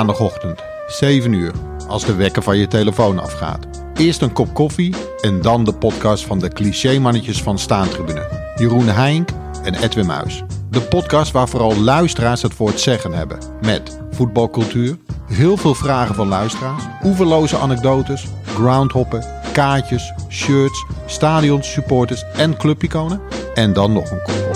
Maandagochtend, 7 uur, als de wekker van je telefoon afgaat. Eerst een kop koffie en dan de podcast van de clichémannetjes van Staantribune. Jeroen Heink en Edwin Muis. De podcast waar vooral luisteraars het voor het zeggen hebben. Met voetbalcultuur, heel veel vragen van luisteraars, oeverloze anekdotes, groundhoppen, kaartjes, shirts, stadions, supporters en clubiconen. En dan nog een kop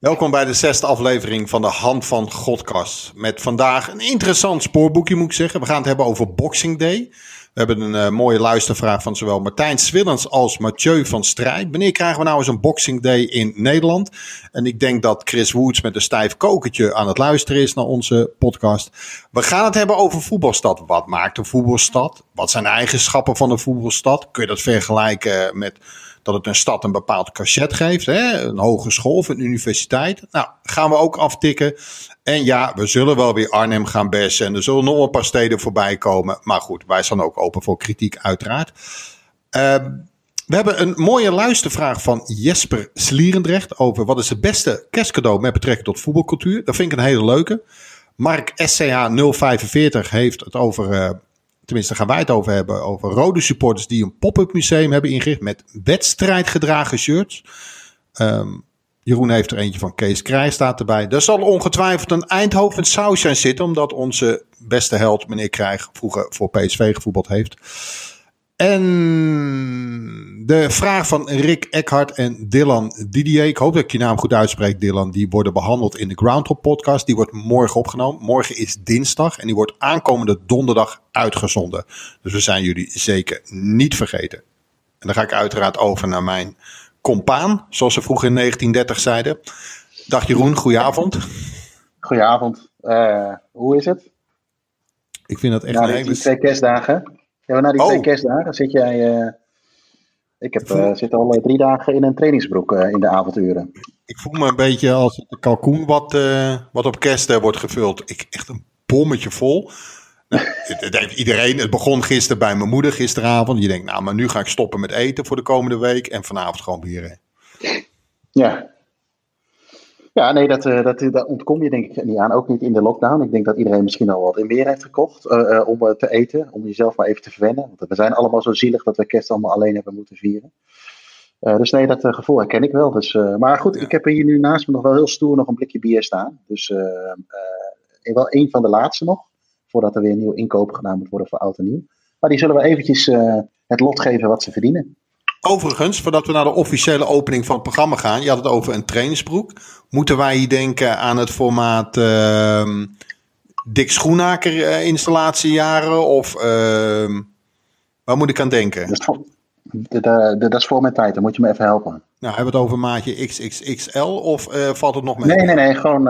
Welkom bij de zesde aflevering van de Hand van Godkas. Met vandaag een interessant spoorboekje moet ik zeggen. We gaan het hebben over Boxing Day. We hebben een uh, mooie luistervraag van zowel Martijn Swillens als Mathieu van Strijd. Wanneer krijgen we nou eens een Boxing Day in Nederland? En ik denk dat Chris Woods met een stijf kokertje aan het luisteren is naar onze podcast. We gaan het hebben over voetbalstad. Wat maakt een voetbalstad? Wat zijn de eigenschappen van een voetbalstad? Kun je dat vergelijken met dat het een stad een bepaald cachet geeft. Hè? Een hogeschool of een universiteit. Nou, gaan we ook aftikken. En ja, we zullen wel weer Arnhem gaan bessen. En er zullen nog een paar steden voorbij komen. Maar goed, wij staan ook open voor kritiek, uiteraard. Uh, we hebben een mooie luistervraag van Jesper Slierendrecht over wat is het beste kerstcadeau met betrekking tot voetbalcultuur. Dat vind ik een hele leuke. Mark SCH 045 heeft het over uh, tenminste gaan wij het over hebben, over rode supporters die een pop-up museum hebben ingericht met wedstrijdgedragen shirts. Um, Jeroen heeft er eentje van Kees Krij staat erbij. Er zal ongetwijfeld een Eindhoven saus aan zitten, omdat onze beste held, meneer Krijg, vroeger voor PSV gevoetbald heeft. En de vraag van Rick Eckhart en Dylan Didier. Ik hoop dat ik je naam goed uitspreek, Dylan. Die worden behandeld in de Groundhog podcast. Die wordt morgen opgenomen. Morgen is dinsdag en die wordt aankomende donderdag uitgezonden. Dus we zijn jullie zeker niet vergeten. En dan ga ik uiteraard over naar mijn compaan, zoals ze vroeger in 1930 zeiden. Dag Jeroen, goedenavond. Goedenavond. Uh, hoe is het? Ik vind dat echt nou, een hele... twee kerstdagen. Ja, na die oh. twee kerstdagen zit jij. Uh, ik heb, uh, zit al uh, drie dagen in een trainingsbroek in de avonduren. Ik voel me een beetje als een kalkoen wat, wat op kerst wordt gevuld. Ik, echt een bommetje vol. Nou, het, het heeft iedereen, het begon gisteren bij mijn moeder gisteravond. Je denkt, nou, maar nu ga ik stoppen met eten voor de komende week. En vanavond gewoon bieren. Ja, ja, nee, dat, uh, dat, dat ontkom je denk ik niet aan. Ook niet in de lockdown. Ik denk dat iedereen misschien al wat in meer heeft gekocht uh, uh, om te eten. Om jezelf maar even te verwennen. Want we zijn allemaal zo zielig dat we kerst allemaal alleen hebben moeten vieren. dus nee, dat gevoel herken ik wel. Dus, maar goed, ja. ik heb hier nu naast me nog wel heel stoer nog een blikje bier staan. Dus wel een van de laatste nog. Voordat er weer een nieuw inkoop gedaan moet worden voor oud en nieuw. Maar die zullen we eventjes het lot geven wat ze verdienen. Overigens, voordat we naar de officiële opening van het programma gaan, je had het over een trainingsbroek. Moeten wij hier denken aan het formaat uh, Dick Schoenaker uh, installatiejaren? Of uh, waar moet ik aan denken? Dat is, voor, dat, dat is voor mijn tijd, dan moet je me even helpen. Nou, hebben we het over maatje XXXL of uh, valt het nog mee? Nee, nee, nee, gewoon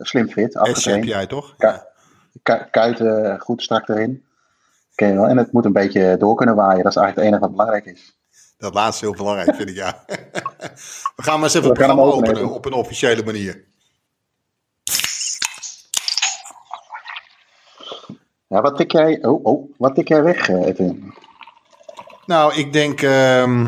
slim fit, afgetraind. heb jij toch? Ja. Ku kuiten goed strak erin. Wel. En het moet een beetje door kunnen waaien, dat is eigenlijk het enige wat belangrijk is. Dat laatste heel belangrijk, vind ik, ja. We gaan maar eens even het programma openen, openen op een officiële manier. Ja, wat tik jij, oh, oh, wat tik jij weg, Edwin? Nou, ik denk, um,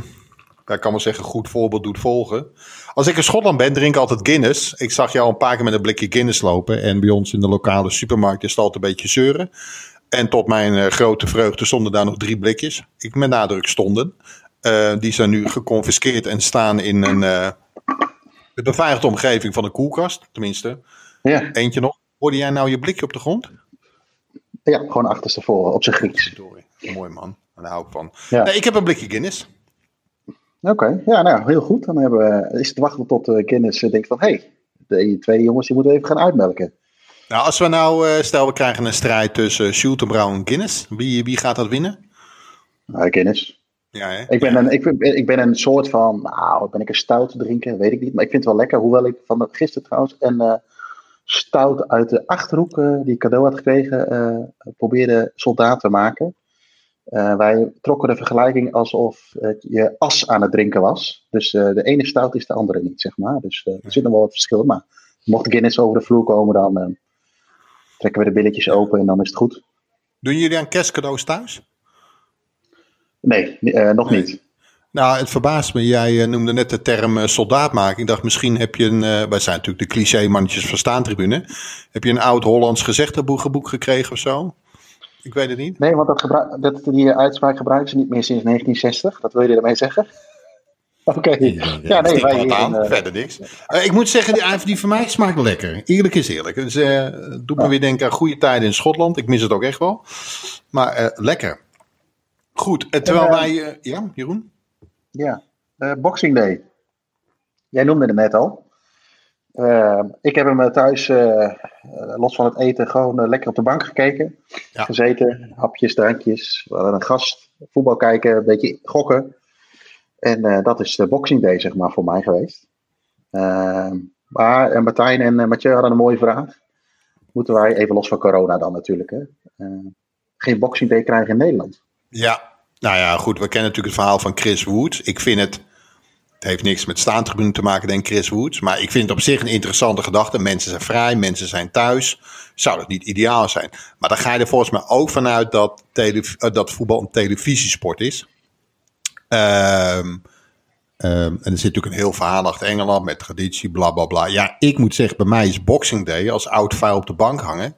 ik kan wel zeggen, goed voorbeeld doet volgen. Als ik in Schotland ben, drink ik altijd Guinness. Ik zag jou een paar keer met een blikje Guinness lopen. En bij ons in de lokale supermarkt is het altijd een beetje zeuren. En tot mijn uh, grote vreugde stonden daar nog drie blikjes. Ik met nadruk stonden. Uh, die zijn nu geconfiskeerd en staan in een uh, de beveiligde omgeving van een koelkast. Tenminste, ja. eentje nog. Hoorde jij nou je blikje op de grond? Ja, gewoon achterstevoren, op zijn Grieks. Mooi man, daar hou ik van. Ja. Nee, ik heb een blikje Guinness. Oké, okay. ja, nou heel goed. Dan hebben we, is het wachten tot uh, Guinness denkt van... hé, hey, de twee jongens die moeten even gaan uitmelken. Nou, als we nou, stel we krijgen een strijd tussen Schultenbrouw en Guinness. Wie, wie gaat dat winnen? Nou, Guinness. Ja, hè? Ik, ben een, ik, ik ben een soort van, nou, ben ik een stout drinken? Weet ik niet. Maar ik vind het wel lekker. Hoewel ik van gisteren trouwens een uh, stout uit de achterhoek, uh, die ik cadeau had gekregen, uh, probeerde soldaat te maken. wij trokken de vergelijking alsof je as aan het drinken was. Dus de ene stout is de andere niet, zeg maar. Dus er zit nog wel wat verschil. Maar mocht Guinness over de vloer komen, dan trekken we de billetjes open en dan is het goed. Doen jullie aan kerstcadeaus thuis? Nee, uh, nog niet. Nou, het verbaast me. Jij eh, noemde net de term uh, soldaat maken. Ik dacht, misschien heb je een... Uh, wij zijn natuurlijk de cliché-mannetjes van staantribune. Heb je een oud-Hollands gezegdeboek gekregen of zo? Ik weet het niet. Nee, want dat gebruik, dat, die uitspraak gebruiken ze niet meer sinds 1960. Dat wil je ermee zeggen? Oké. Ja, ja, nee, wij aan, verder niks. ik moet zeggen, die, die van mij smaakt lekker. Eerlijk is eerlijk. Dus, doet me weer denken aan goede tijden in Schotland. Ik mis het ook echt wel. Maar lekker. Goed, terwijl wij... ja, Jeroen? Ja, Boxing Day. Jij noemde het net al. Uh, ik heb hem eh, thuis, uh, los van het eten, gewoon lekker op de bank gekeken. Ja. Gezeten, hapjes, drankjes. We hadden een gast, voetbal kijken, een beetje gokken. En dat is de Boxing Day, zeg maar, voor mij geweest. maar Martijn en Mathieu hadden een mooie vraag. Moeten wij, even los van corona dan natuurlijk, hè, geen Boxing Day krijgen in Nederland? Ja, nou ja, goed, we kennen natuurlijk het verhaal van Chris Woods. Ik vind het, het heeft niks met staantribune te maken, denk Chris Woods. Maar ik vind het op zich een interessante gedachte. Mensen zijn vrij, mensen zijn thuis. Zou dat niet ideaal zijn? Maar dan ga je er volgens mij ook vanuit dat, eh, dat voetbal een televisiesport is. Um, en er zit natuurlijk een heel verhaal achter Engeland met traditie, bla bla bla. Ja, ik moet zeggen, bij mij is Boxing Day als oud vuil op de bank hangen.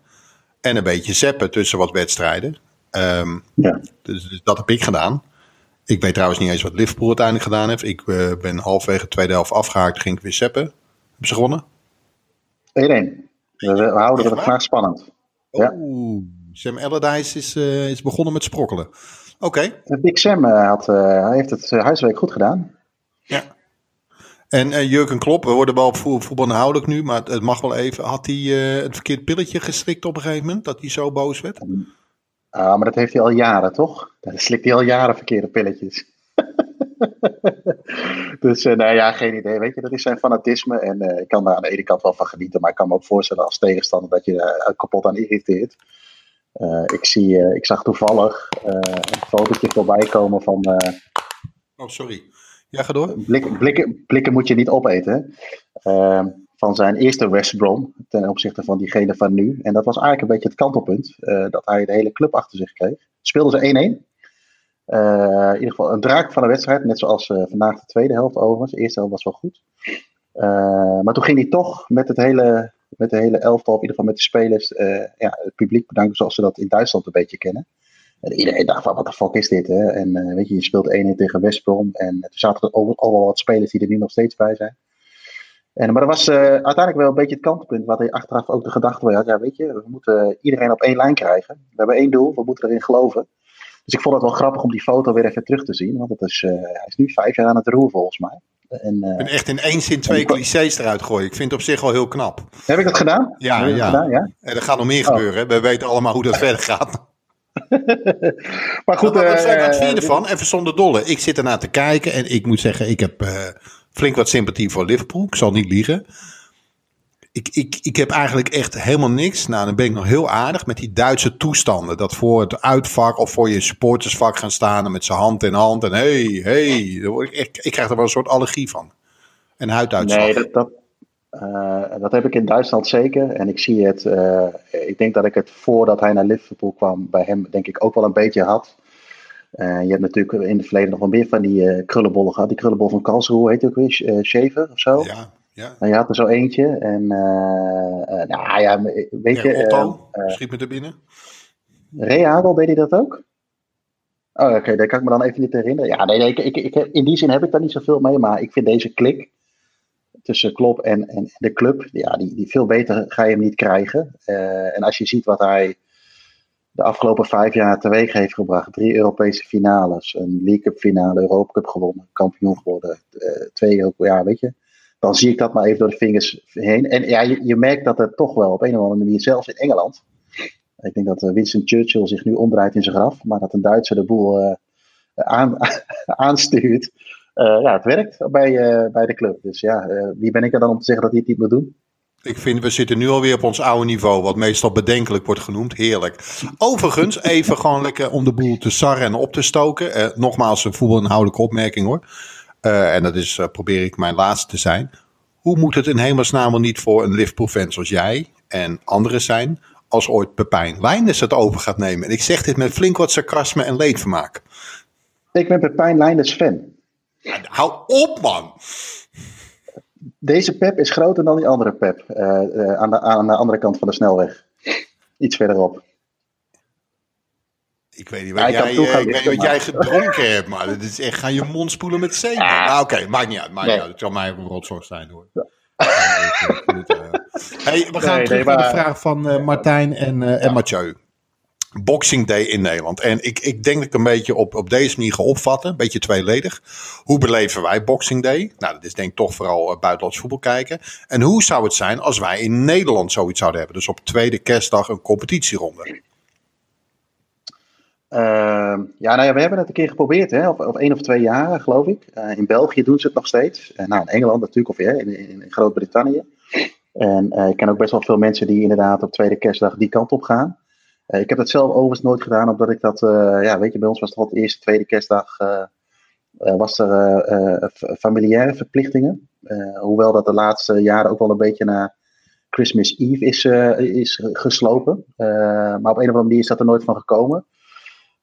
En een beetje zeppen tussen wat wedstrijden. Um, ja. dus, dus, dat heb ik gedaan. Ik weet trouwens niet eens wat Liverpool uiteindelijk gedaan heeft. Ik uh, ben halfwege de tweede helft afgehaakt, ging ik weer seppen. Hebben ze gewonnen? 1-1. We, houden het graag spannend. Ja. Oeh, Sam Allardyce is, uh, is begonnen met sprokkelen. Oké. Okay. Big Sam uh, had, heeft het huiswerk goed gedaan. Ja. En Jurgen Klopp, we worden wel op voetbal inhoudelijk nu, maar het mag wel even. Had hij het verkeerd pilletje gestrikt op een gegeven moment, dat hij zo boos werd? Ah, maar dat heeft hij al jaren, toch? Dan slikt hij al jaren verkeerde pilletjes. dus uh, nou ja, geen idee. Weet je, dat is zijn fanatisme. En uh, ik kan daar aan de ene kant wel van genieten. Maar ik kan me ook voorstellen als tegenstander dat je er uh, kapot aan irriteert. ik, zie, ik zag toevallig een fotootje voorbij komen van. oh, sorry. Ja, ga door. Blikken, blikken, blikken moet je niet opeten. Ehm, van zijn eerste West Brom ten opzichte van diegene van nu. En dat was eigenlijk een beetje het kantelpunt, uh, dat hij de hele club achter zich kreeg. Speelden ze 1-1. Uh, in ieder geval een draak van de wedstrijd, net zoals uh, vandaag de tweede helft overigens. De eerste helft was wel goed. maar toen ging hij toch met, het hele, met de hele elftal, in ieder geval met de spelers, ja, het publiek bedanken zoals ze dat in Duitsland een beetje kennen. En iedereen dacht van, wat de fuck is dit? Hè? En weet je, je speelt 1-1 tegen West Brom. En er zaten er al, al wel wat spelers die er nu nog steeds bij zijn. En, maar dat was uh, uiteindelijk wel een beetje het kantelpunt, wat hij achteraf ook de gedachte had. Ja, weet je, we moeten iedereen op één lijn krijgen. We hebben één doel, we moeten erin geloven. Dus ik vond het wel grappig om die foto weer even terug te zien. Want het is, uh, hij is nu vijf jaar aan het roer volgens mij. En, uh, ik ben echt in één zin twee clichés eruit gooien. Ik vind het op zich wel heel knap. Heb ik dat gedaan? Ja, ja. Gedaan, ja? En er gaat nog meer oh. gebeuren. We weten allemaal hoe dat verder gaat. maar goed. wat zijn wat vind je ervan? Even zonder dolle. Ik zit ernaar te kijken en ik moet zeggen, ik heb flink wat sympathie voor Liverpool. Ik zal niet liegen. Ik, ik, ik heb eigenlijk echt helemaal niks. Nou, dan ben ik nog heel aardig met die Duitse toestanden. Dat voor het uitvak of voor je supportersvak gaan staan met zijn hand in hand. En hey, hey. Ik, ik krijg er wel een soort allergie van. En huiduitslag. Nee, dat, dat, uh, dat heb ik in Duitsland zeker. En ik zie het. Uh, ik denk dat ik het voordat hij naar Liverpool kwam bij hem, denk ik ook wel een beetje had. Uh, je hebt natuurlijk in het verleden nog wel meer van die uh, krullenbollen gehad. Die krullenbol van Karlsruhe heet ook weer, uh, Shaver of zo. Ja, ja. En je had er zo eentje. En nou ja, weet je... Otto schiet me er binnen. Reagel, deed hij dat ook? Oh, oké, okay, daar kan ik me dan even niet herinneren. Ja, nee, nee ik, ik, in die zin heb ik daar niet zoveel mee. Maar ik vind deze klik tussen Klop en, en de club, ja, die, die veel beter ga je hem niet krijgen. en als je ziet wat hij de afgelopen vijf jaar teweeg heeft gebracht. Drie Europese finales, een League Cup finale, Europa Cup gewonnen, kampioen geworden. Uh, twee ja, weet je. Dan zie ik dat maar even door de vingers heen. En ja, je, je merkt dat het toch wel op een of andere manier, zelfs in Engeland. Ik denk dat eh, Winston Churchill zich nu omdraait in zijn graf, maar dat een Duitser de boel uh, aan, aanstuurt. ja, het werkt bij, bij de club. Dus ja, wie ben ik er dan om te zeggen dat hij het niet moet doen? Ik vind, we zitten nu alweer op ons oude niveau, wat meestal bedenkelijk wordt genoemd. Heerlijk. Overigens, even gewoon lekker om de boel te sarren en op te stoken. Eh, nogmaals, een voetbalinhoudelijke opmerking hoor. Uh, en dat is, uh, probeer ik mijn laatste te zijn. Hoe moet het in hemelsnaam wel niet voor een Liverpool-fan zoals jij en anderen zijn, als ooit Pepijn Lijnders het over gaat nemen? En ik zeg dit met flink wat sarcasme en leedvermaak. Ik ben Pepijn Lijnders fan. hou op, man! Deze pep is groter dan die andere pep aan, de, aan de andere kant van de snelweg. Iets verderop. Ik weet niet wat, jij, ik weet wat jij gedronken hebt, maar het is echt, ga je mond spoelen met zeep. Ja. Nou, oké, maakt niet uit, maakt niet uit. Het zal mij een rotzorg zijn hoor. Ja. hey, we gaan nee, terug nee, maar... naar de vraag van uh, Martijn en, uh, en Mathieu. Boxing Day in Nederland. En ik, ik denk dat ik een beetje op, op deze manier ga opvatten. Een beetje tweeledig. Hoe beleven wij Boxing Day? Nou, dat is denk ik toch vooral uh, buitenlands voetbal kijken. En hoe zou het zijn als wij in Nederland zoiets zouden hebben? Dus op tweede kerstdag een competitieronde. Uh, ja, nou ja, we hebben het een keer geprobeerd, hè, of, of één of twee jaar, geloof ik. Uh, in België doen ze het nog steeds. Uh, nou, in Engeland natuurlijk, of ja, in, in, in Groot-Brittannië. En ik ken ook best wel veel mensen die inderdaad op tweede kerstdag die kant op gaan. Ik heb dat zelf overigens nooit gedaan, omdat ik dat, ja, weet je, bij ons was het altijd eerste, tweede kerstdag, was er familiaire verplichtingen. hoewel dat de laatste jaren ook wel een beetje naar Christmas Eve is, is geslopen. maar op een of andere manier is dat er nooit van gekomen.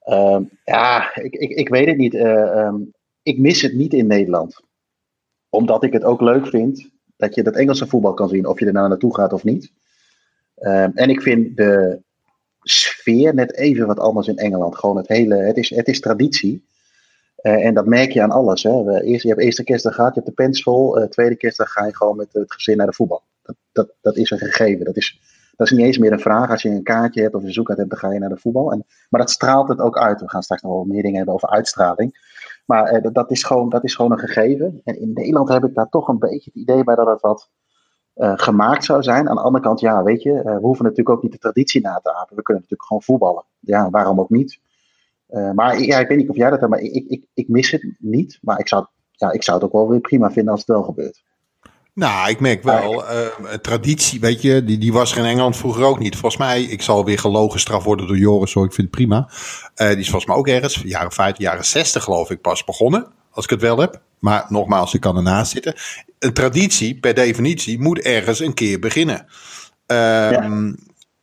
Um, ja, ik, ik, ik weet het niet. Um, ik mis het niet in Nederland. Omdat ik het ook leuk vind dat je dat Engelse voetbal kan zien, of je er nou naartoe gaat of niet. Um, en ik vind de sfeer net even wat anders in Engeland. Gewoon het hele, het is, het is traditie. Uh, en dat merk je aan alles. Hè. Eerst, je hebt eerste kerstdag gehad, je hebt de pens vol. Uh, tweede kerstdag ga je gewoon met het gezin naar de voetbal. Dat, dat, dat is een gegeven. Dat is, dat is niet eens meer een vraag. Als je een kaartje hebt of een zoekkaart hebt, dan ga je naar de voetbal. En, maar dat straalt het ook uit. We gaan straks nog wel meer dingen hebben over uitstraling. Maar eh, dat, is gewoon, dat is gewoon een gegeven. En in Nederland heb ik daar toch een beetje het idee bij dat het wat uh, gemaakt zou zijn. Aan de andere kant, ja, weet je, uh, we hoeven natuurlijk ook niet de traditie na te apen. We kunnen natuurlijk gewoon voetballen. Ja, waarom ook niet? Uh, maar ja, ik weet niet of jij dat hebt, maar ik, ik, ik mis het niet. Maar ik zou, ja, ik zou het ook wel weer prima vinden als het wel gebeurt. Nou, ik merk wel, traditie, weet je, die, die was er in Engeland vroeger ook niet. Volgens mij, ik zal weer gelogen straf worden door Joris, hoor, ik vind het prima. Die is volgens mij ook ergens, jaren 50, jaren 60 geloof ik, pas begonnen. Als ik het wel heb. Maar nogmaals, ik kan ernaast zitten. Een traditie, per definitie, moet ergens een keer beginnen. Um,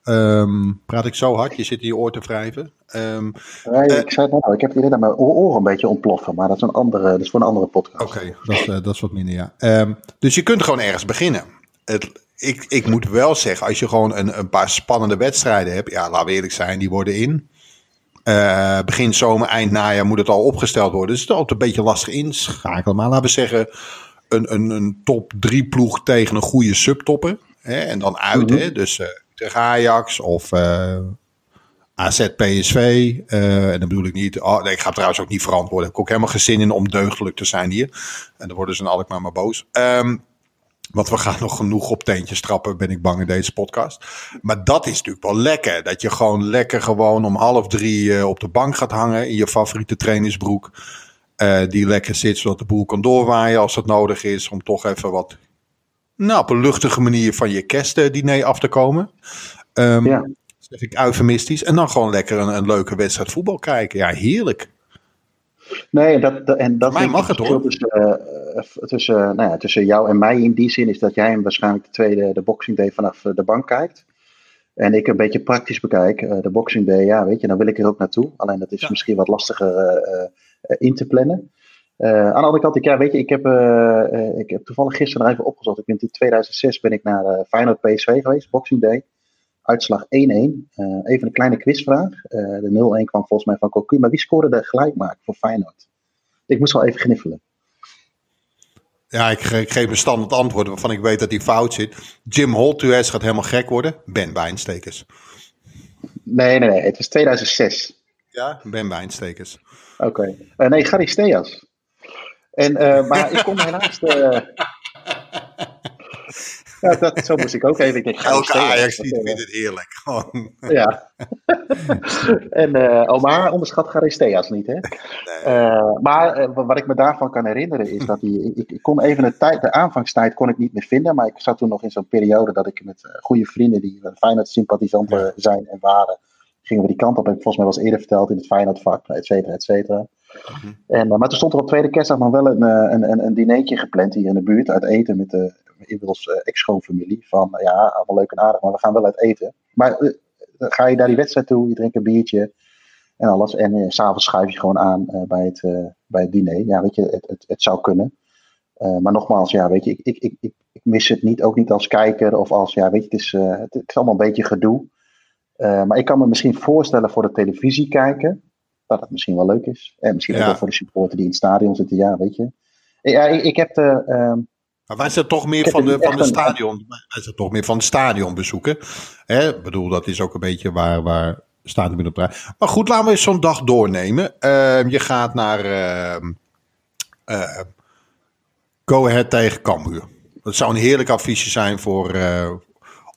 Um, praat ik zo hard? Je zit in je oor te wrijven. Um, nee, uh, ik zei het nou, ik heb het idee dat mijn oren een beetje ontploffen. Maar dat is, een andere, dat is voor een andere podcast. Oké, okay, dat, uh, dat, is wat minder, ja. Dus je kunt gewoon ergens beginnen. Het, ik, ik moet wel zeggen, als je gewoon een, een paar spannende wedstrijden hebt. Ja, laten we eerlijk zijn, die worden in. Uh, begin zomer, eind najaar moet het al opgesteld worden. Dus het is altijd een beetje lastig inschakelen. Maar laten we zeggen, een, een, een top 3 ploeg tegen een goede subtopper. Hè, en dan uit, mm -hmm. hè, dus tegen Ajax of uh, eh, AZ PSV. Uh, en dan bedoel ik niet, oh, nee, ik ga trouwens ook niet verantwoorden. Ik heb ook helemaal geen zin in om deugdelijk te zijn hier. En dan worden ze een Alkmaar maar boos. Um, want we gaan nog genoeg op teentjes trappen, ben ik bang in deze podcast. Maar dat is natuurlijk wel lekker. Dat je gewoon lekker gewoon om half drie uh, op de bank gaat hangen in je favoriete trainingsbroek. Uh, die lekker zit, zodat de boel kan doorwaaien als dat nodig is. Om toch even wat nou, op een luchtige manier van je kerstdiner af te komen. Um, ja. Zeg ik eufemistisch. En dan gewoon lekker een, een, leuke wedstrijd voetbal kijken. Ja, heerlijk. Nee, dat, dat, en dat mag het hoor. Tussen, uh, tussen, nou ja, tussen jou en mij in die zin is dat jij hem waarschijnlijk de tweede, de Boxing Day vanaf de bank kijkt. En ik een beetje praktisch bekijk. De Boxing Day, ja, weet je, dan wil ik er ook naartoe. Alleen dat is ja. misschien wat lastiger in te plannen. Uh, aan de andere kant, ik, ja, weet je, ik heb, uh, uh, ik heb toevallig gisteren even opgezocht. Ik ben in 2006 ben ik naar Feyenoord PSV geweest, Boxing Day. Uitslag 1-1. even een kleine quizvraag. de 0-1 kwam volgens mij van Cocu. Maar wie scoorde de gelijkmaak voor Feyenoord? Ik moest wel even gniffelen. Ja, ik, ik, geef een standaard antwoord waarvan ik weet dat die fout zit. Jim Holtues gaat helemaal gek worden. Ben Wijnstekers. Nee, nee, nee. Het was 2006. Ja, Ben Wijnstekers. Oké. Okay. nee, Gary Steas. En, uh, maar ik kon helaas. Uh, ja, dat, zo moest ik ook even. Ik denk, Elke Ajax vindt het eerlijk. ja. en uh, Omar onderschat Garisteas niet, hè? Nee. maar wat ik me daarvan kan herinneren is dat hij. Ik, ik, kon even de, tijd, de aanvangstijd kon ik niet meer vinden. Maar ik zat toen nog in zo'n periode dat ik met goede vrienden die Feyenoord sympathisanten ja. zijn en waren. Gingen we die kant op. Heb ik volgens mij wel eens eerder verteld in het Feyenoord vak, et cetera, et cetera. Mhm. En, uh, maar toen stond er op tweede kerstdag nog wel een, eh, een, een, een dinertje gepland hier in de buurt uit eten met de inmiddels uh, ex-schoonfamilie. Van ja, allemaal leuk en aardig, maar we gaan wel uit eten. Maar ga je naar die wedstrijd toe, je drinkt een biertje. en alles. En s s'avonds schuif je gewoon aan bij, het, bij het diner. Ja, weet je, het, het, het zou kunnen. maar nogmaals, ja, weet je, ik, ik, ik, ik, mis het niet, ook niet als kijker of als, ja, weet je, het is, het, is allemaal een beetje gedoe. maar ik kan me misschien voorstellen voor de televisie kijken, dat het misschien wel leuk is. En misschien ook wel voor de supporter die in het stadion zitten, ja, weet je. Ja, ik, ik heb de... Ehm, maar wij zijn toch meer van de, van de stadion. Wij zijn toch meer van de stadion bezoeken. Ik bedoel, dat is ook een beetje waar, waar stadion op draait. Maar goed, laten we eens zo'n dag doornemen. Uh, je gaat naar uh, Go Ahead tegen Cambuur. Dat zou een heerlijk affiche zijn voor, uh,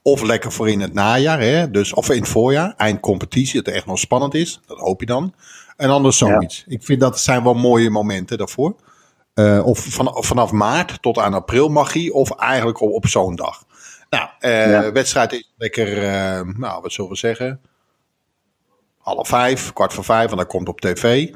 of lekker voor in het najaar, hè? Dus, of in het voorjaar, eindcompetitie, dat het echt nog spannend is. Dat hoop je dan. En anders zoiets. Ik vind dat zijn wel mooie momenten daarvoor. Uh, of van, vanaf maart tot aan april mag hij, of eigenlijk op, op zo'n dag. Nou, uh, wedstrijd is lekker, uh, nou, wat zullen we zeggen? Half vijf, kwart voor vijf, en dat komt op tv.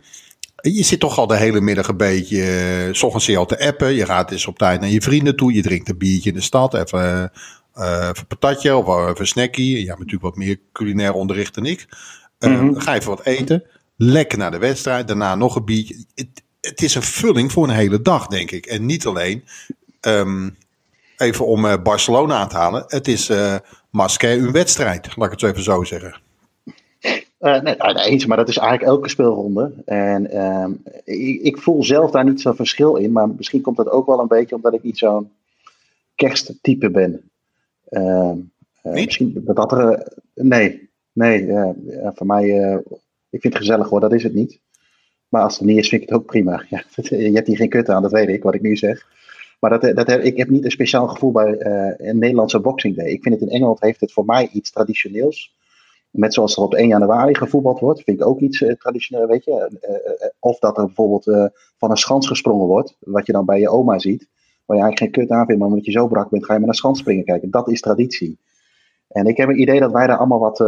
Je zit toch al de hele middag een beetje, s ochtends al te appen. Je gaat eens op tijd naar je vrienden toe. Je drinkt een biertje in de stad, even, even een patatje of even een snackie. Je hebt natuurlijk wat meer culinair onderricht dan ik. Mm -hmm. Dan ga even wat eten. Lekker naar de wedstrijd. Daarna nog een biertje het is een vulling voor een hele dag, denk ik. En niet alleen, um, even om uh, Barcelona aan te halen, het is uh, een wedstrijd, laat ik het zo even zo zeggen. Uh, nee, eens, maar dat is eigenlijk elke speelronde. En um, ik, ik, voel zelf daar niet zo'n verschil in, maar misschien komt dat ook wel een beetje omdat ik niet zo'n kersttype ben. Uh? Misschien dat, dat er. nee, nee, voor mij. Ik vind het gezellig hoor, dat is het niet. Maar als het niet is, vind ik het ook prima. Ja, je hebt hier geen kut aan, dat weet ik, wat ik nu zeg. Maar dat, dat heb, ik heb niet een speciaal gevoel bij uh, een Nederlandse Boxing Day. Ik vind het in Engeland heeft het voor mij iets traditioneels. Met zoals er op 1 januari gevoetbald wordt, vind ik ook iets uh, traditioneel, weet je. Of dat er bijvoorbeeld van een schans gesprongen wordt, wat je dan bij je oma ziet. Waar je eigenlijk geen kut aan vindt, maar omdat je zo brak bent, ga je met een schans springen kijken. Dat is traditie. En ik heb een idee dat wij daar allemaal wat,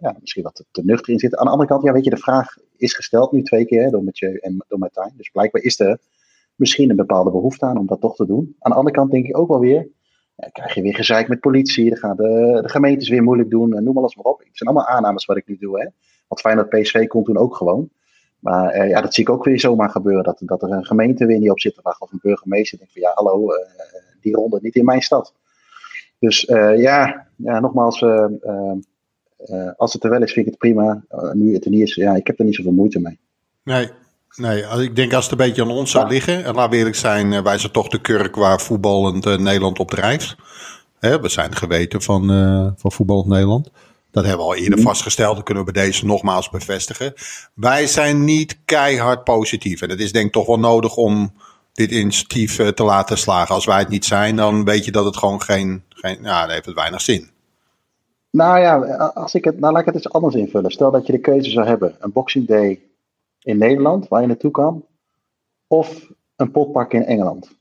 ja, misschien wat te, te nuchter in zitten. Aan de andere kant, ja, weet je, de vraag is gesteld nu twee keer door Mathieu en door Martijn. Dus blijkbaar is er misschien een bepaalde behoefte aan om dat toch te doen. Aan de andere kant denk ik ook wel weer, krijg je weer gezeik met politie, dan gaan de, gemeentes weer moeilijk doen, noem alles maar op. Het zijn allemaal aannames wat ik nu doe. Hè. Want fijn dat PSV komt toen ook gewoon. Maar eh, ja, dat zie ik ook weer zomaar gebeuren. Dat, dat er een gemeente weer niet op zit te wachten. Of een burgemeester denkt van ja, hallo, die ronde niet in mijn stad. Dus ja, ja, nogmaals, uh, als het er wel is, vind ik het prima. Uh, nu het er niet is, ja, ik heb er niet zoveel moeite mee. Nee, nee ik denk als het een beetje aan ons zou liggen. En laten we eerlijk zijn, uh, wij zijn toch de kurk waar voetballend Nederland op drijft. Hè, we zijn geweten van, van voetballend Nederland. Dat hebben we al eerder mm. vastgesteld. Dat kunnen we bij deze nogmaals bevestigen. Wij zijn niet keihard positief. En het is denk ik toch wel nodig om dit initiatief te laten slagen. Als wij het niet zijn, dan weet je dat het gewoon geen. geen ja, dan heeft het weinig zin. Nou ja, als ik het, nou laat ik het eens anders invullen. Stel dat je de keuze zou hebben: een Boxing Day in Nederland, waar je naartoe kan, of een potpak in Engeland.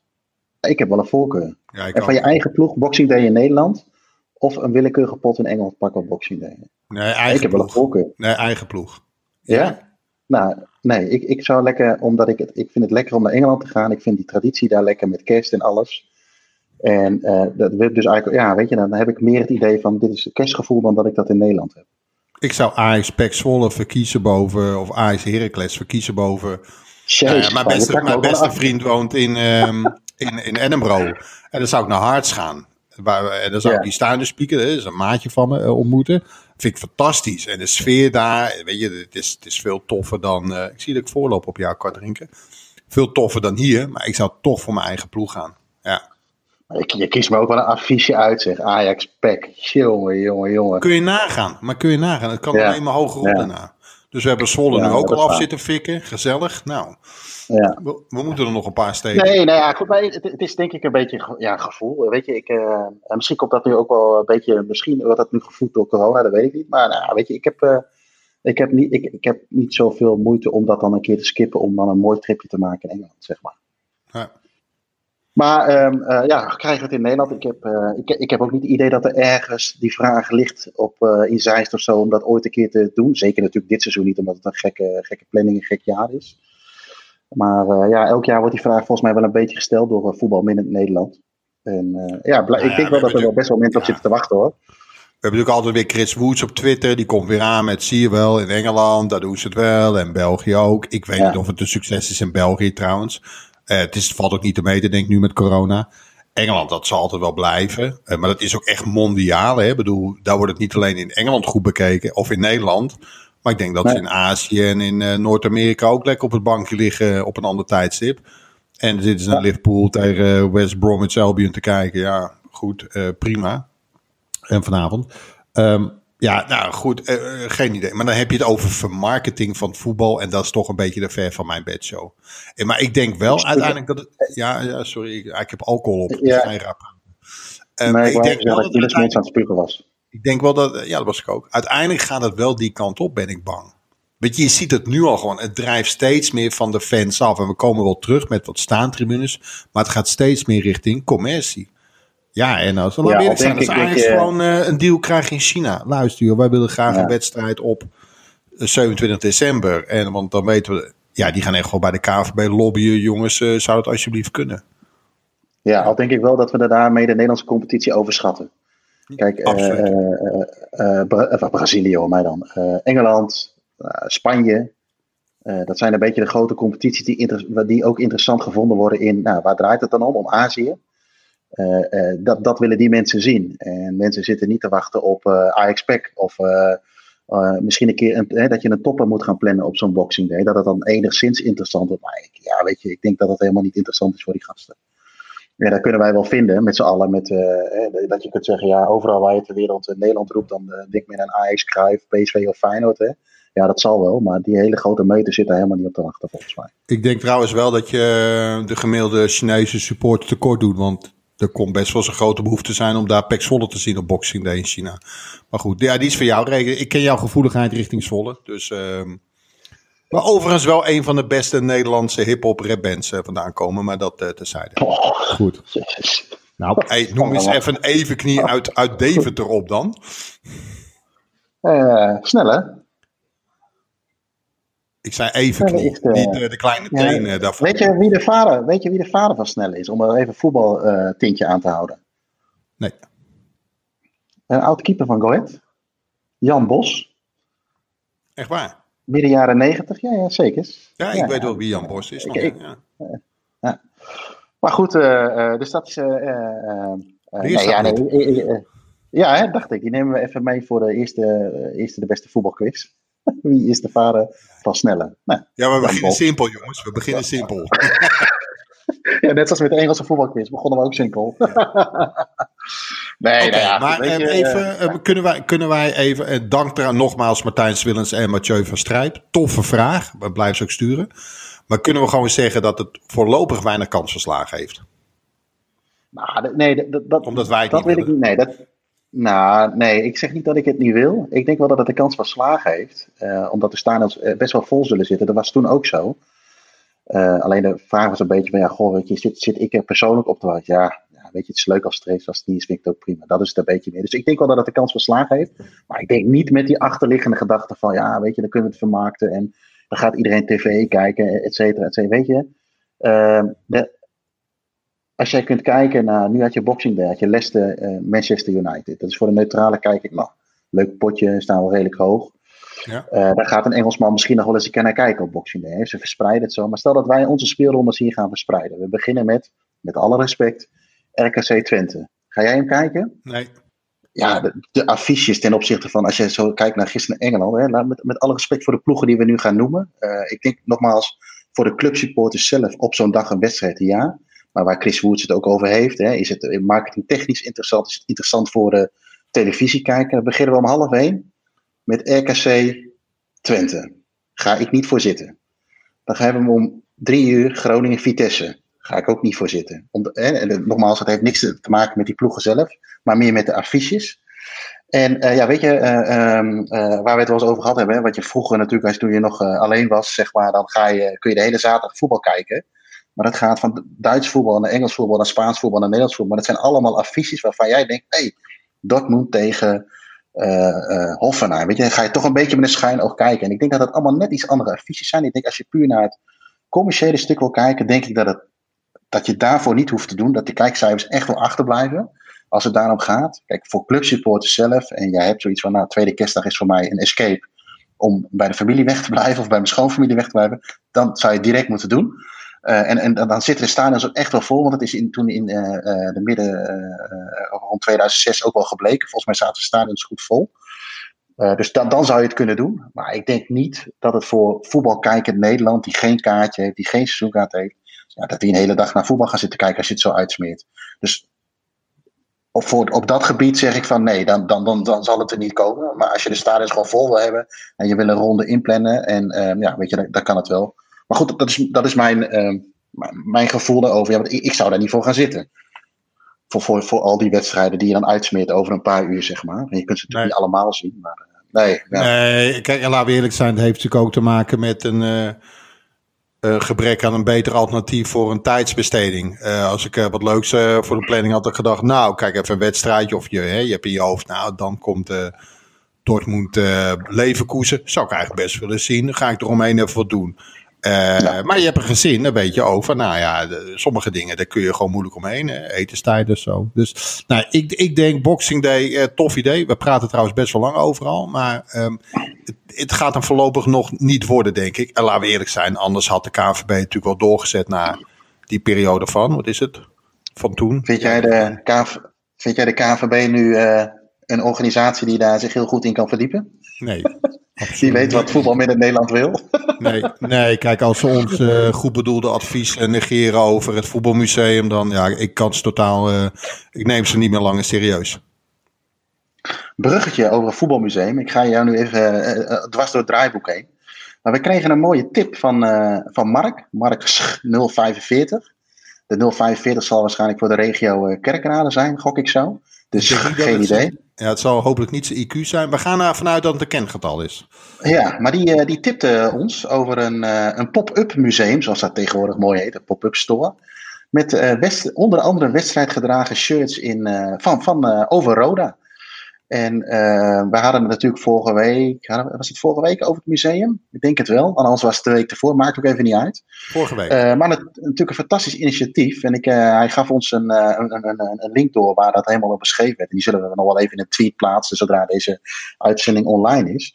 Ik heb wel een voorkeur. Ja, en van je eigen ploeg, Boxing Day in Nederland, of een willekeurige pot in Engeland pakken op Boxing Day. Nee, eigen ik heb ploeg. wel een voorkeur. Nee, eigen ploeg. Ja? Nou, nee, ik, ik zou lekker, omdat ik het, ik vind het lekker om naar Engeland te gaan. Ik vind die traditie daar lekker met kerst en alles. En uh, dat werd dus eigenlijk, ja, weet je, dan heb ik meer het idee van dit is het kerstgevoel dan dat ik dat in Nederland heb. Ik zou Ajax Pek Zwolle verkiezen boven, of Ajax Heracles verkiezen boven. Jezus, uh, mijn beste, mijn beste vriend woont in, um, in, in Edinburgh. En dan zou ik naar Harts gaan. Waar, en dan zou ja. ik die staande speaker, dat is een maatje van me, uh, ontmoeten. Vind ik fantastisch. En de sfeer daar, weet je, het is, het is veel toffer dan. Uh, ik zie dat ik voorloop op jou kan drinken. Veel toffer dan hier, maar ik zou toch voor mijn eigen ploeg gaan. Ja. Je, je kiest me ook wel een affiche uit, zeg. Ajax, PEC. Jongen, jongen, jongen. Kun je nagaan. Maar kun je nagaan. Het kan ja. alleen maar hoger op ja. daarna. Dus we hebben Zwolle ja, nu ook al af zitten fikken. Gezellig. Nou, ja. we, we, moeten er nog een paar steken. Nee, nou ja, goed. Maar het, het, is denk ik een beetje ja, gevoel. Weet je, ik, uh, misschien komt dat nu ook wel een beetje... Misschien wordt dat nu gevoed door corona, dat weet ik niet. Maar nou, weet je, ik heb... Uh, ik heb, niet, ik, ik heb niet zoveel moeite om dat dan een keer te skippen. Om dan een mooi tripje te maken in Engeland, zeg maar. Ja. Maar um, uh, ja, krijgen we het in Nederland. Ik heb, uh, ik, ik, heb ook niet het idee dat er ergens die vraag ligt op, uh, in Zeist of zo om dat ooit een keer te doen. Zeker natuurlijk dit seizoen niet, omdat het een gekke, gekke planning, een gek jaar is. Maar ja, elk jaar wordt die vraag volgens mij wel een beetje gesteld door voetbalminnend Nederland. En ja, nou ik denk wel dat er wel best wel mensen op zitten te wachten hoor. We hebben natuurlijk altijd weer Chris Woods op Twitter. Die komt weer aan met zie je wel in Engeland, daar doen ze het wel. En België ook. Ik weet niet of het een succes is in België trouwens. Uh, het is, valt ook niet te meten, denk ik nu met corona. Engeland, dat zal altijd wel blijven. Uh, maar dat is ook echt mondiaal. Hè? Ik bedoel, daar wordt het niet alleen in Engeland goed bekeken of in Nederland. Maar ik denk dat ze in Azië en in uh, Noord-Amerika ook lekker op het bankje liggen op een ander tijdstip. En dit is naar Liverpool tegen West Bromwich Albion te kijken. Ja, goed, prima. En vanavond. Um, ja, nou goed, uh, geen idee. Maar dan heb je het over vermarketing van voetbal. En dat is toch een beetje de ver van mijn bedshow. En, maar ik denk wel uiteindelijk dat het. Ja, ja sorry, ik, ik heb alcohol op. Ja. Geen raap. Um, ik, denk wel dat, dat aan het spugen was. Ik denk wel dat. Ja, dat was ik ook. Uiteindelijk gaat het wel die kant op, ben ik bang. Weet je, je ziet het nu al gewoon. Het drijft steeds meer van de fans af. En we komen wel terug met wat staantribunes. Maar het gaat steeds meer richting commercie. Ja, en als we ja, eerlijk zijn, als Ajax gewoon uh, een deal krijgt in China. Luister, wij willen graag een wedstrijd op 27 eh, december. En, want dan weten we, ja, die gaan echt gewoon bij de KVB lobbyen. Jongens, uh, zou het alsjeblieft kunnen? Ja, al denk ik wel dat we daarmee de Nederlandse competitie overschatten. Kijk, Bra Brazilië hoor mij dan. Engeland, Spanje. dat zijn een beetje de grote competities die, die ook interessant gevonden worden in, nou, waar draait het dan om? Om Azië. Uh, uh, dat, dat willen die mensen zien. En mensen zitten niet te wachten op uh, Ajax Pack of misschien een keer een, dat je een topper moet gaan plannen op zo'n Boxing Day. Dat het dan enigszins interessant wordt. Maar ik, ja, weet je, ik denk dat het helemaal niet interessant is voor die gasten. Ja, dat kunnen wij wel vinden met z'n allen. Met, dat je kunt zeggen, ja, overal waar je ter wereld Nederland roept, dan denk men aan Ajax, Cruijff, PSV of Feyenoord. Hè. Ja, dat zal wel, maar die hele grote meter zit daar helemaal niet op te wachten volgens mij. Ik denk trouwens wel dat je de gemiddelde Chinese support tekort doet, want er komt best wel eens een grote behoefte zijn om daar Pek Zwolle te zien op Boxing Day in China. Maar goed, ja, die is voor jou regen. Ik ken jouw gevoeligheid richting Zwolle. Dus, uh, maar overigens wel een van de beste Nederlandse hip-hop rapbands uh, vandaan komen. Maar dat uh, terzijde. Oh, goed. Nou, hey, noem eens even een evenknie uit, uit Deventer op dan. Uh, snel hè? Ik zei even knie, uh, niet uh, de kleine teen ja, daarvoor. Weet je, wie de vader, weet je wie de vader van Snelle is? Om er even voetbaltintje uh, aan te houden. Nee. Een oud keeper van Go Jan Bos. Echt waar? Midden jaren negentig, ja, ja, zeker. Ja, ik weet wel wie Jan Bos is. Ik, ja. Maar goed, dus dat is... nee, ja, nee, ja, hè, dacht ik. Die nemen we even mee voor de eerste, eerste de beste voetbalquiz. Wie is de vader van Snelle? Nou, ja, maar we beginnen simpel, jongens. We beginnen simpel. ja, net als met de Engelse voetbalquiz begonnen we ook simpel. nee, okay, nou ja, maar je, even, uh, kunnen, wij, kunnen wij even, uh, dank eraan nogmaals Martijn Swillens en Mathieu van Strijp. Toffe vraag, we blijven ze ook sturen. Maar kunnen we gewoon zeggen dat het voorlopig weinig kans verslagen heeft? Nou, nee, dat, dat, Omdat wij dat niet weet ik niet. Nee, dat, nou, nee, ik zeg niet dat ik het niet wil. Ik denk wel dat het de kans van slagen heeft. Uh, omdat de stadions eh, best wel vol zullen zitten. Dat was toen ook zo. Uh, alleen de vraag was een beetje van, ja, goh, weet je, zit, zit ik er persoonlijk op te wachten? Ja, ja, weet je, het is leuk als streef, als het niet is, vind ik het ook prima. Dat is het een beetje meer. Dus ik denk wel dat het de kans van slagen heeft. Maar ik denk niet met die achterliggende gedachte van, ja, weet je, dan kunnen we het vermarkten. En dan gaat iedereen tv kijken, et cetera, et cetera. Weet je, de, als jij kunt kijken naar, nu had je Boxing Day, had je Leicester, uh, Manchester United. Dat is voor de neutrale kijker, nou, leuk potje, staan wel redelijk hoog. Ja. Uh, daar gaat een Engelsman misschien nog wel eens een keer naar kijken op Boxing Day. Ze verspreiden het zo. Maar stel dat wij onze speelrondes hier gaan verspreiden. We beginnen met, met alle respect, RKC Twente. Ga jij hem kijken? Nee. Ja, de, de affiches ten opzichte van, als je zo kijkt naar gisteren Engeland. Hè, met, met alle respect voor de ploegen die we nu gaan noemen. Uh, ik denk nogmaals, voor de clubsupporters zelf op zo'n dag een wedstrijd, ja. Maar waar Chris Woods het ook over heeft, hè, is het marketingtechnisch interessant? Is het interessant voor de televisiekijker? Beginnen we om half één met RKC Twente. Ga ik niet voor zitten. Dan gaan we om drie uur Groningen-Vitesse. Ga ik ook niet voor zitten. Hè, en, nogmaals, het heeft niks te maken met die ploegen zelf, maar meer met de affiches. En uh, ja, weet je, um, uh, waar we het wel eens over gehad hebben, hè, wat je vroeger natuurlijk, als toen je nog alleen was, zeg maar, dan ga je, kun je de hele zaterdag voetbal kijken. Maar dat gaat van Duits voetbal naar Engels voetbal naar Spaans voetbal naar Nederlands voetbal. Maar dat zijn allemaal affiches waarvan jij denkt: hé, hey, Dortmund tegen uh, Hoffenheim. Weet je, dan ga je toch een beetje met een oog kijken. En ik denk dat het allemaal net iets andere affiches zijn. Ik denk als je puur naar het commerciële stuk wil kijken, denk ik dat, dat je daarvoor niet hoeft te doen. Dat de kijkcijfers echt wel achterblijven. als het daarom gaat. Kijk, voor clubsupporters zelf, en jij hebt zoiets van, nou, tweede kerstdag is voor mij een escape om bij de familie weg te blijven of bij mijn schoonfamilie weg te blijven, dan zou je het direct moeten doen. Uh, en, en dan zitten de stadions ook echt wel vol, want het is in, toen in uh, uh, de midden rond 2006 ook wel gebleken. Volgens mij zaten de stadions goed vol. dus dan, dan zou je het kunnen doen. Maar ik denk niet dat het voor voetbalkijker Nederland, die geen kaartje heeft, die geen seizoenkaart heeft, dat die een hele dag naar voetbal gaan zitten kijken als je het zo uitsmeert. Dus op, voor, op dat gebied zeg ik van nee, dan, dan, dan, dan zal het er niet komen. Maar als je de stadions gewoon vol wil hebben en je wil een ronde inplannen, en uh, ja, weet je, dan, dan, kan het wel. Maar goed, dat is, dat is mijn, uh, mijn gevoel daarover. Ja, want ik, ik, zou daar niet voor gaan zitten. Voor, voor, voor al die wedstrijden die je dan uitsmeert over een paar uur, zeg maar. En je kunt ze natuurlijk nee. niet allemaal zien. Maar, uh, nee, ja. nee, kijk, laten we eerlijk zijn, het heeft natuurlijk ook te maken met een uh, uh, gebrek aan een beter alternatief voor een tijdsbesteding. Uh, als ik uh, wat leuks voor de planning had ik gedacht, nou, kijk even een wedstrijdje of je, hè, je hebt in je hoofd, nou, dan komt Dortmund Leverkusen. Zou ik eigenlijk best willen zien. Dan ga ik eromheen even wat doen. Ja. Maar je hebt een gezin, dan weet je ook van, nou ja, de, sommige dingen, daar kun je gewoon moeilijk omheen. Etenstijden zo. Dus nou, ik, ik denk Boxing Day, tof idee. We praten trouwens best wel lang overal, maar um, het, het gaat hem voorlopig nog niet worden, denk ik. En laten we eerlijk zijn, anders had de KNVB natuurlijk wel doorgezet naar die periode van, wat is het, van toen. Vind jij de, KV, vind jij de KNVB nu uh, een organisatie die daar zich heel goed in kan verdiepen? Nee. Die weet wat voetbal in Nederland wil? nee, nee, kijk, als ze ons uh, goed bedoelde advies negeren over het voetbalmuseum, dan ja, ik kan ze totaal, uh, ik neem ze niet meer langer serieus bruggetje over een voetbalmuseum. Ik ga jou nu even uh, dwars door het draaiboek heen. Maar we kregen een mooie tip van, van Mark. Mark 045. De 045 zal waarschijnlijk voor de regio Kerkrade zijn, gok ik zo. Dus ik geen idee. Ja, het zal hopelijk niet zijn IQ zijn. We gaan ervan uit dat het een kengetal is. Ja, maar die, die tipte ons over een, een pop-up museum, zoals dat tegenwoordig mooi heet, een pop-up store. Met west, onder andere wedstrijdgedragen shirts in, van, van over Roda. En uh, we hadden het natuurlijk vorige week, was het vorige week over het museum? Ik denk het wel, anders was het de week ervoor, maakt ook even niet uit. Vorige week. Uh, maar het, natuurlijk een fantastisch initiatief. En ik, uh, hij gaf ons een, een, een, een, link door waar dat helemaal op beschreven werd. En die zullen we nog wel even in een tweet plaatsen zodra deze uitzending online is.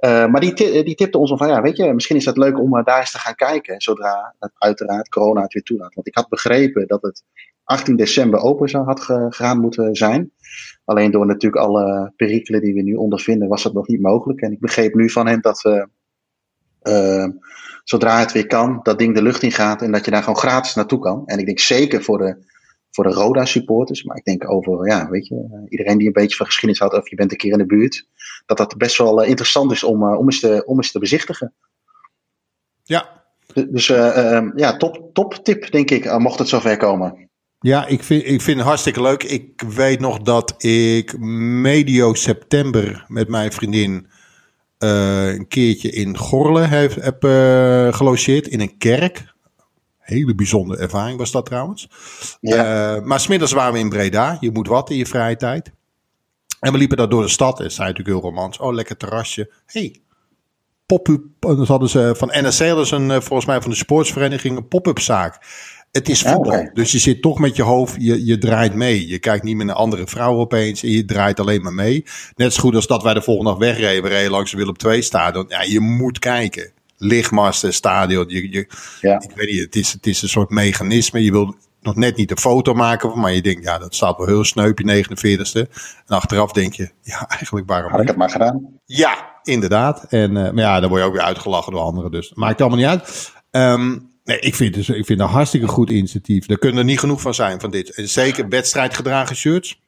maar die, die tipte ons van, ja, weet je, misschien is het leuk om daar eens te gaan kijken. Zodra het uiteraard corona het weer toelaat. Want ik had begrepen dat het 18 december open zou had gegaan moeten zijn. Alleen door natuurlijk alle perikelen die we nu ondervinden, was dat nog niet mogelijk. En ik begreep nu van hem dat we, uh, zodra het weer kan, dat ding de lucht in gaat en dat je daar gewoon gratis naartoe kan. En ik denk zeker voor de, voor de Roda supporters, maar ik denk over, ja, weet je, iedereen die een beetje van geschiedenis had of je bent een keer in de buurt, dat dat best wel uh, interessant is om, om, eens te, om eens te bezichtigen. Ja. Dus uh, ja, top, top tip denk ik, mocht het zover komen. Ja, ik vind, ik vind het hartstikke leuk. Ik weet nog dat ik medio september met mijn vriendin uh, een keertje in Gorle heb, heb uh, gelogeerd in een kerk. Hele bijzondere ervaring was dat trouwens. Ja. Uh, maar smiddags waren we in Breda. Je moet wat in je vrije tijd. En we liepen daar door de stad. En zei natuurlijk heel romans. Oh, lekker terrasje. hey, pop-up. Dan hadden ze van NSC, dat is een, volgens mij van de sportsvereniging, een pop-up zaak. Het is voetbal. Okay. Dus je zit toch met je hoofd, je, je draait mee. Je kijkt niet met een andere vrouw opeens en je draait alleen maar mee. Net zo goed als dat wij de volgende dag wegreden. We reden langs de Willem II stadion. Ja, je moet kijken. Lichtmasten, stadion. Je, je, ja. Ik weet niet, het is, het is een soort mechanisme. Je wil nog net niet de foto maken, maar je denkt, ja, dat staat wel heel sneup, je 49ste. En achteraf denk je, ja, eigenlijk waarom Had ik het maar gedaan? Ja, inderdaad. En, uh, maar ja, dan word je ook weer uitgelachen door anderen. Dus maakt allemaal niet uit. Um, Nee, ik vind, dus, ik vind het een hartstikke goed initiatief. Er kunnen er niet genoeg van zijn van dit. En zeker wedstrijdgedragen shirts.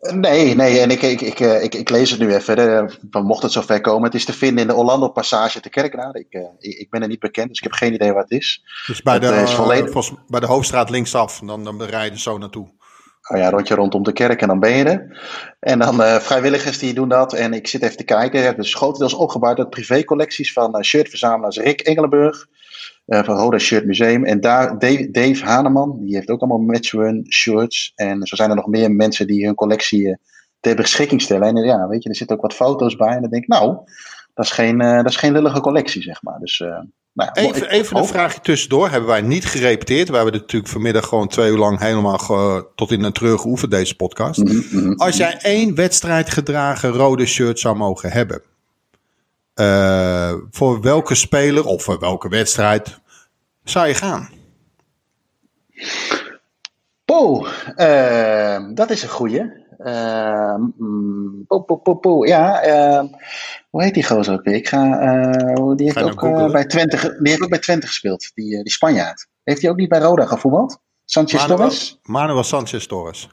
Nee, nee, en ik, ik, ik, ik, ik lees het nu even. Mocht het zover komen. Het is te vinden in de Orlando Passage te Kerkrade. Ik, ik ben er niet bekend, dus ik heb geen idee wat het is. Dus bij, de, is volledig... volgens, bij de hoofdstraat linksaf, dan, dan rijden zo naartoe. Oh ja, rondje rondom de kerk en dan ben je er. En dan uh, vrijwilligers die doen dat. En ik zit even te kijken. Het is grotendeels opgebouwd uit privécollecties van uh, shirtverzamelaars Rick Engelenburg. Uh, van Roda Shirt Museum. En daar Dave, Dave Haneman, die heeft ook allemaal matchrun shirts. En zo zijn er nog meer mensen die hun collectie uh, ter beschikking stellen. En uh, ja, weet je, er zitten ook wat foto's bij. En dan denk ik, nou, dat is geen, dat is geen lullige collectie, zeg maar. Dus Nou, even even een vraagje tussendoor. Hebben wij niet gerepeteerd. We hebben het natuurlijk vanmiddag gewoon twee uur lang helemaal tot in een treur geoefend, deze podcast. Mhm, mhm, Als jij één wedstrijd gedragen rode shirt zou mogen hebben. Uh, voor welke speler of voor welke wedstrijd zou je gaan? Po, uh, dat is een goeie. Uh, po, po, po, po, ja, ehm, hoe heet die gozer ook weer? Ik ga, uh, die, heeft ook, uh, bij Twente, die heeft ook bij Twente gespeeld, die, die Spanjaard. Heeft hij ook niet bij Roda gevoetbald? Sanchez Manuel, Torres? Manuel Sanchez Torres.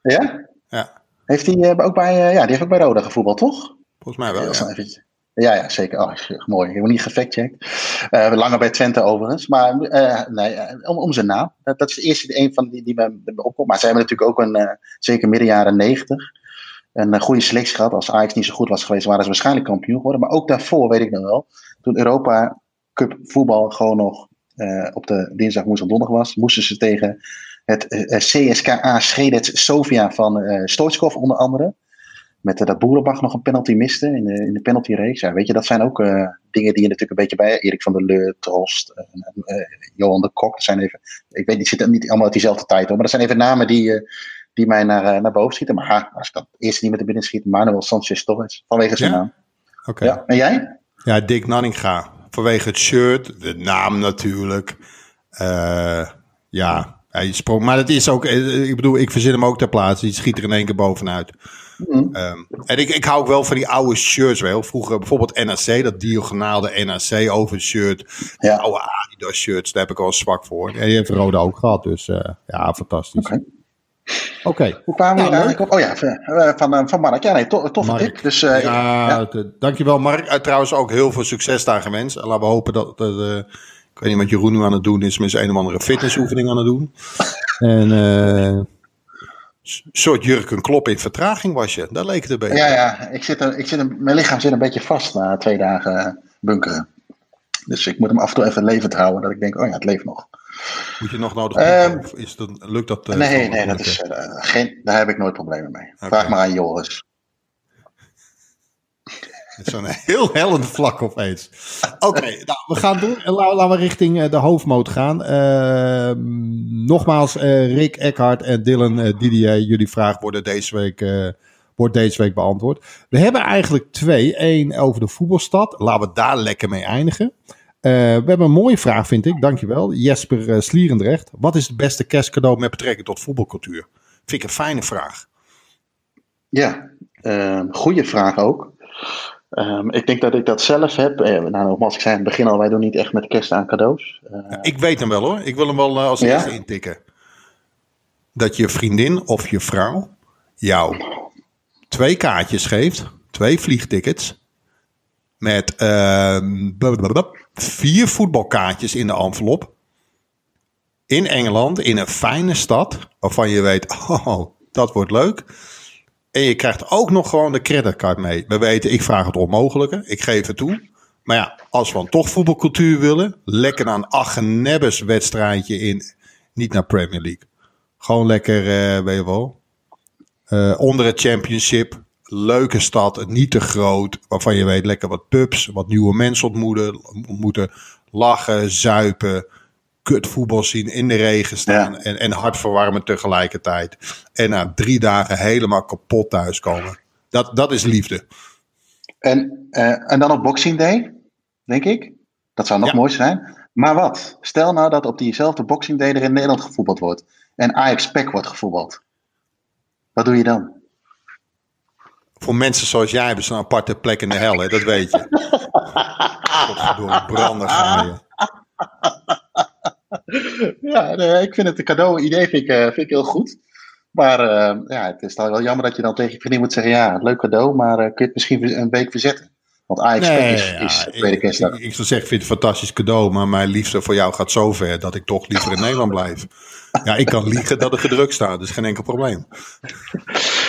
Ja? Ja. Heeft hij ook bij, ja, die heeft ook bij Roda gevoetbald, toch? Volgens mij wel, ja. Ja, ja, zeker. Oh, mooi. Ik heb niet gefactcheckt. Uh, langer bij Twente overigens. Maar uh, nee, om, om zijn naam. Dat, dat is de eerste een van die, die me opkomt. Maar ze hebben natuurlijk ook een, zeker midden jaren negentig, een goede selectie gehad. Als Ajax niet zo goed was geweest, waren ze waarschijnlijk kampioen geworden. Maar ook daarvoor, weet ik nog wel, toen Europa Cup voetbal gewoon nog op de dinsdag, woensdag, donderdag was, moesten ze tegen het CSKA Schedets Sofia van uh, onder andere met uh, dat Boerenbach nog een penalty miste in de, in de penalty race. Ja, weet je, dat zijn ook uh, dingen die je natuurlijk een beetje bij Erik van der Leur, Trost, uh, Johan de Kok. Dat zijn even, ik weet, die zitten niet allemaal uit diezelfde tijd hoor, maar dat zijn even namen die, die mij naar, naar boven schieten. Maar als ik dat eerste niet met de binnen schiet, Manuel Sanchez Torres, vanwege zijn naam. Oké. Ja, en jij? Ja, Dick Nanninga. Vanwege het shirt, de naam natuurlijk. ja, hij sprong, maar het is ook, ik bedoel, ik verzin hem ook ter plaatse. Die schiet er in één keer bovenuit. Mm. Um, en ik, ik hou ook wel van die oude shirts. Wel. Vroeger bijvoorbeeld NAC, dat diagonale NAC over shirt. Ja. Oude Adidas shirts, daar heb ik wel zwak voor. En je hebt Rode ook gehad, dus uh, ja, fantastisch. Oké. Okay. Hoe kwamen we nou, eigenlijk op? Oh ja, eh, van, uh, van Mark. Ja, nee, to, tof Mark. Dus, uh, ja, ja. dankjewel Mark. Uh, trouwens ook heel veel succes daar gewenst. Laten we hopen dat... Uh, ik weet niet wat Jeroen nu aan het doen is, met zijn een of andere fitnessoefening aan het doen. En soort Jurken Klop in vertraging was je. Daar leek het een beetje. Ja, ja. Ik zit er, ik zit er, mijn lichaam zit een beetje vast na twee dagen bunkeren. Dus ik moet hem af en toe even levend houden. Dat ik denk, oh ja, het leeft nog. Moet je nog nodig um, of is dat, lukt dat? Uh, nee, nee dat is, uh, geen, daar heb ik nooit problemen mee. Okay. Vraag maar aan Joris. Zo'n heel hellend vlak opeens. Oké, nou, we gaan doen. Laten we richting eh, de hoofdmoot gaan. Uh, nogmaals, uh, Rick, Eckhart en Dylan uh, Didier, jullie vraag worden deze week, wordt deze week beantwoord. We hebben eigenlijk twee. Eén over de voetbalstad. Laten we daar lekker mee eindigen. we hebben een mooie vraag, vind ik. Dankjewel. Jesper Slierendrecht. Wat is het beste kerstcadeau met betrekking tot voetbalcultuur? Vind ik een fijne vraag. Ja, goede vraag ook. Um, ik denk dat ik dat zelf heb. Eh, nou, nogmaals, ik zei in het begin al, wij doen niet echt met kerst aan cadeaus. Uh, ik weet hem wel hoor. Ik wil hem wel uh, als eerste intikken. Dat je vriendin of je vrouw jou twee kaartjes geeft, twee vliegtickets, met ehm, vier voetbalkaartjes in de envelop. In Engeland, in een fijne stad, waarvan je weet, oh, dat wordt leuk. En je krijgt ook nog gewoon de creditcard mee. We weten, ik vraag het onmogelijke. Ik geef het toe. Maar ja, als we dan toch voetbalcultuur willen, lekker naar een Achenebbes wedstrijdje in, niet naar Premier League. Gewoon lekker, uh, weet je wel, uh, onder het championship. Leuke stad, niet te groot, waarvan je weet lekker wat pubs, wat nieuwe mensen ontmoeten, ontmoeten lachen, zuipen, kut voetbal zien, in de regen staan en, en hard verwarmen tegelijkertijd. En na drie dagen helemaal kapot thuiskomen. Dat, dat is liefde. En, uh, en dan op Boxing Day, denk ik. Dat zou nog ja. mooi zijn. Maar wat? Stel nou dat op diezelfde Boxing Day er in Nederland gevoetbald wordt. En Ajax Pack wordt gevoetbald. Wat doe je dan? Voor mensen zoals jij hebben ze een aparte plek in de hel, hè? dat weet je. Godverdomme, branden gaan je. ja, nee, ik vind het een cadeau idee vind ik, uh, vind ik heel goed. Maar uh, ja, het is dan wel jammer dat je dan tegen je vriendin moet zeggen: ja, leuk cadeau, maar uh, kun je het misschien een week verzetten? Want nee, is, ja, is tweede kerstdag. Ik, ik, zou zeggen, ik vind het een fantastisch cadeau, maar mijn liefde voor jou gaat zo ver dat ik toch liever in Nederland blijf. Ja, ik kan liegen dat er gedrukt staat, dus geen enkel probleem.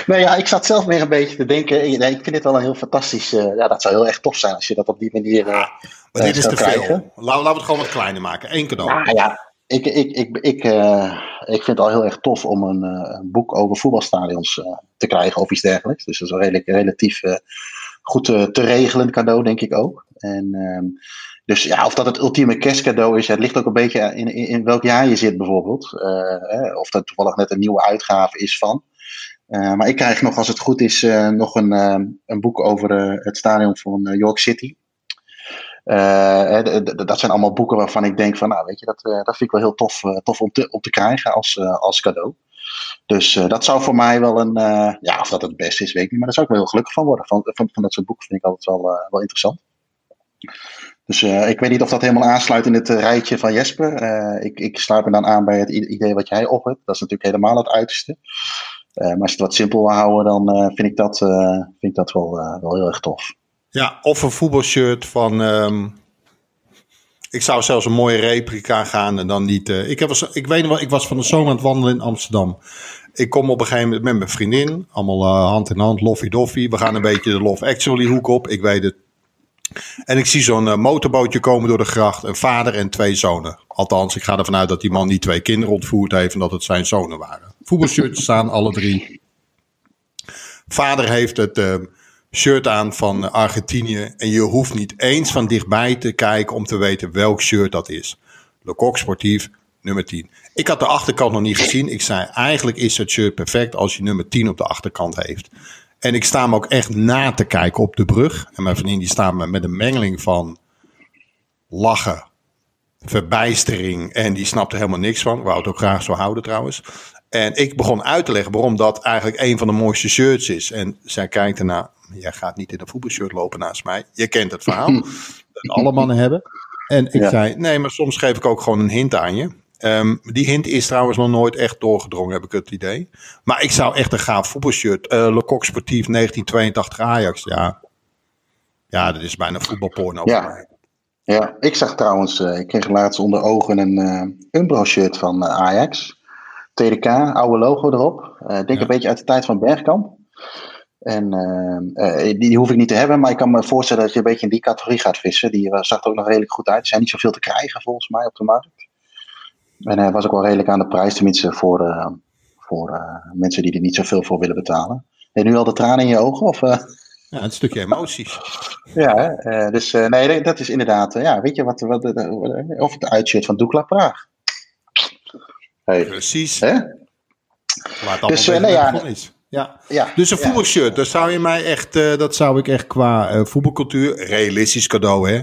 Nee, ja, ik zat zelf meer een beetje te denken. Nee, ik vind dit wel een heel fantastisch. Uh, ja, dat zou heel erg tof zijn als je dat op die manier. Maar dit is te krijgen. veel. Laten we het gewoon wat kleiner maken. Eén cadeau. Nou, ja, ik, ik, ik, ik, uh, ik vind het al heel erg tof om een, een boek over voetbalstadions te krijgen of iets dergelijks. Dus dat is redelijk, relatief goed te regelen cadeau, denk ik ook. En, ehm, dus ja, of dat het ultieme kerstcadeau is, het ligt ook een beetje in, in, in welk jaar je zit bijvoorbeeld. Of dat toevallig net een nieuwe uitgave is van. Maar ik krijg nog, als het goed is, nog een, een boek over het stadion van York City. Dat zijn allemaal boeken waarvan ik denk van, nou weet je, dat, dat vind ik wel heel tof, tof om, te, om te krijgen als, als cadeau. Dus dat zou voor mij wel een, ja, of dat het beste is, weet ik niet, maar daar zou ik wel heel gelukkig van worden. Van, van, dat soort boeken vind ik altijd wel, wel interessant. Dus ik weet niet of dat helemaal aansluit in het rijtje van Jesper. Ik, ik sluit me dan aan bij het idee wat jij op hebt. Dat is natuurlijk helemaal het uiterste. Maar als je het wat simpel wil houden, dan vind ik dat, vind ik dat wel, wel heel erg tof. Ja, of een voetbalshirt van. Um, ik zou zelfs een mooie replica gaan en dan niet. ik, heb, ik weet wel, ik was van de zomer aan het wandelen in Amsterdam. Ik kom op een gegeven moment met mijn vriendin, allemaal hand in hand, loffie doffie. We gaan een beetje de Love Actually hoek op. Ik weet het en ik zie zo'n uh, motorbootje komen door de gracht. Een vader en twee zonen. Althans, ik ga ervan uit dat die man niet twee kinderen ontvoerd heeft en dat het zijn zonen waren. Voetbalshirts staan alle drie. Vader heeft het uh, shirt aan van Argentinië. En je hoeft niet eens van dichtbij te kijken om te weten welk shirt dat is. Le Coq Sportief, nummer 10. Ik had de achterkant nog niet gezien. Ik zei, eigenlijk is het shirt perfect als je nummer 10 op de achterkant heeft. En ik sta me ook echt na te kijken op de brug. En mijn vriendin die staat me met een mengeling van lachen, verbijstering. En die snapte helemaal niks van. Wou het ook graag zo houden trouwens. En ik begon uit te leggen waarom dat eigenlijk een van de mooiste shirts is. En zij kijkt ernaar. Jij gaat niet in een voetbalshirt lopen naast mij. Je kent het verhaal. dat alle mannen hebben. En ik zei, nee, maar soms geef ik ook gewoon een hint aan je. Um, die hint is trouwens nog nooit echt doorgedrongen, heb ik het idee. Maar ik zou echt een gaaf voetbalshirt. Uh, Le Coq Sportief 1982 Ajax. Ja. ja, dat is bijna voetbalporno. Ja. ja, ik zag trouwens, uh, ik kreeg laatst onder ogen een uh, Umbro shirt van Ajax. TDK, oude logo erop. Ik denk ja. een beetje uit de tijd van Bergkamp. En die hoef ik niet te hebben, maar ik kan me voorstellen dat je een beetje in die categorie gaat vissen. Die zag er ook nog redelijk goed uit. Er zijn niet zoveel te krijgen volgens mij op de markt. En hij was ook wel redelijk aan de prijs, tenminste voor, voor mensen die er niet zoveel voor willen betalen. Heb je nu al de tranen in je ogen? Of? Ja, een stukje emoties. ja, dus nee, dat is inderdaad, ja, weet je wat, wat of het uitshirt van Doekla Praag. Hey. Precies. Hè? Waar het dus, nee, ja, is. Ja. ja. Dus een voetbalshirt, dat zou je mij echt, dat zou ik echt qua voetbalcultuur, realistisch cadeau hè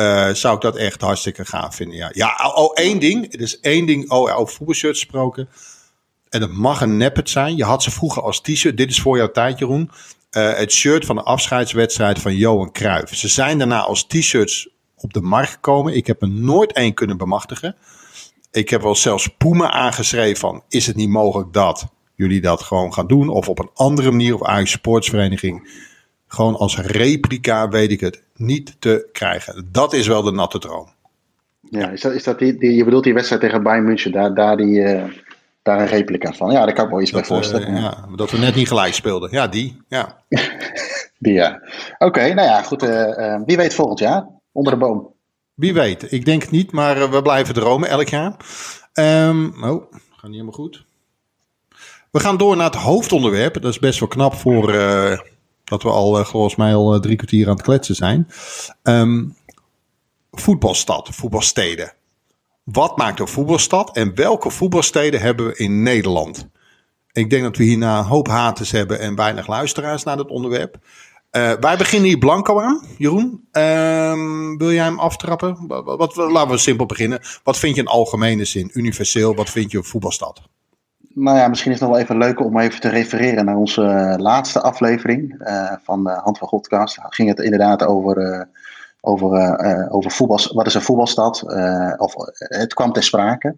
uh, zou ik dat echt hartstikke gaaf vinden. Ja, ja oh, één ding. Er is één ding. Oh, over voetbalshirts gesproken. En het mag een neppet zijn. Je had ze vroeger als t-shirt. Dit is voor jouw tijd, Jeroen. Uh, het shirt van de afscheidswedstrijd van Johan Cruijff. Ze zijn daarna als t-shirts op de markt gekomen. Ik heb er nooit één kunnen bemachtigen. Ik heb wel zelfs Puma aangeschreven van... is het niet mogelijk dat jullie dat gewoon gaan doen? Of op een andere manier, of Ajax Sportsvereniging gewoon als replica, weet ik het, niet te krijgen. Dat is wel de natte droom. Ja, is dat, is dat die, die je bedoelt die wedstrijd tegen Bayern München, daar, daar, die, uh, daar een replica van? Ja, daar kan ik me wel iets bij voorstellen. Uh, ja. dat we net niet gelijk speelden. Ja, die. Ja. die, ja. Oké, nou ja, goed. Uh, wie weet volgend jaar, onder de boom. Wie weet, ik denk niet, maar we blijven dromen elk jaar. Um, oh, gaat niet helemaal goed. We gaan door naar het hoofdonderwerp. Dat is best wel knap voor dat we al, uh, volgens mij, al uh, drie kwartier aan het kletsen zijn. Um, voetbalstad, voetbalsteden. Wat maakt een voetbalstad en welke voetbalsteden hebben we in Nederland? Ik denk dat we hierna een hoop haters hebben en weinig luisteraars naar het onderwerp. Wij beginnen hier blanco aan, Jeroen. Um, wil jij hem aftrappen? Wat, wat, laten we simpel beginnen. Wat vind je in algemene zin, universeel, wat vind je een voetbalstad? Nou ja, misschien is het nog wel even leuk om even te refereren naar onze uh, laatste aflevering uh, van de Hand van Godcast. Ging het inderdaad over, over, over voetbal, wat is een voetbalstad? of, het kwam ter sprake.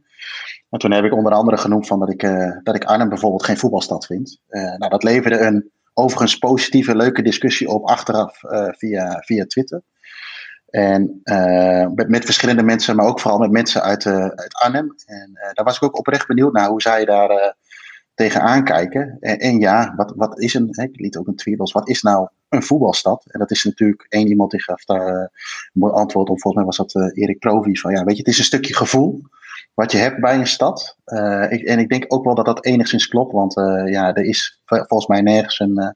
En toen heb ik onder andere genoemd van dat, ik, dat ik Arnhem bijvoorbeeld geen voetbalstad vind. nou, dat leverde een overigens positieve, leuke discussie op achteraf via, via Twitter. En uh, met, verschillende mensen, maar ook vooral met mensen uit, uh, uit Arnhem. En uh, daar was ik ook oprecht benieuwd naar hoe zij daar tegenaan kijken. En, en, ja, wat, wat is een, ik liet ook een tweet als, wat is nou een voetbalstad? En dat is natuurlijk één iemand die gaf daar een mooi antwoord op. Volgens mij was dat Erik Provi. Van ja, weet je, het is een stukje gevoel wat je hebt bij een stad. Ik, en ik denk ook wel dat dat enigszins klopt, want ja, er is volgens mij nergens een,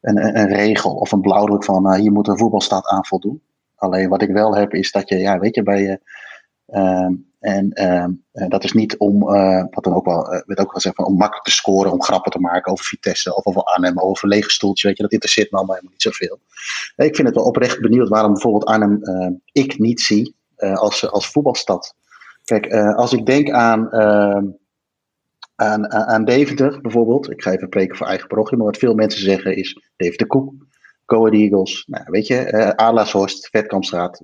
een, een, regel of een blauwdruk van hier moet een voetbalstad aan voldoen. Alleen wat ik wel heb is dat je, ja, weet je, bij. Ehm, en ehm, dat is niet om, wat dan ook wel, werd ook wel gezegd, van, om makkelijk te scoren, om grappen te maken over Vitesse of over Arnhem, over lege stoeltjes, weet je, dat interesseert me allemaal helemaal niet zoveel. Ik vind het wel oprecht benieuwd waarom bijvoorbeeld Arnhem ik niet zie als, als voetbalstad. Kijk, als ik denk aan aan, aan Deventer bijvoorbeeld. Ik ga even spreken voor eigen parochie, maar wat veel mensen zeggen is Deventer Koek, Go Eagles, nou, weet je, uh, Adelashorst, Vetkampstraat.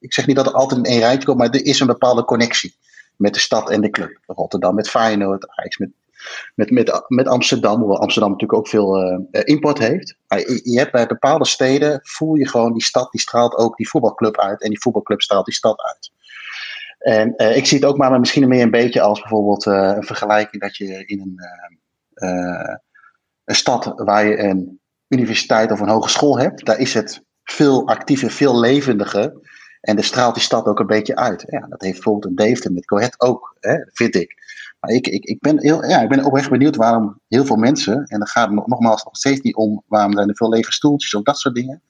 Ik zeg niet dat het altijd in één rijtje komt, maar er is een bepaalde connectie met de stad en de club. Rotterdam met Feyenoord, Ajax met, met, met, met Amsterdam, hoewel Amsterdam natuurlijk ook veel uh, import heeft. Je, hebt bij bepaalde steden, voel je gewoon die stad, die straalt ook die voetbalclub uit en die voetbalclub straalt die stad uit. En ik zie het ook maar misschien meer een beetje als bijvoorbeeld een vergelijking dat je in een, een stad waar je een universiteit of een hogeschool hebt, daar is het veel actiever, veel levendiger. En daar straalt die stad ook een beetje uit. Ja, dat heeft bijvoorbeeld een Deventer met Coët ook, hè, vind ik. Maar ik, ik, ik, ben heel, ja, ik ben oprecht benieuwd waarom heel veel mensen, en dan gaat het nogmaals nog steeds niet om waarom zijn er veel lege stoeltjes of dat soort dingen.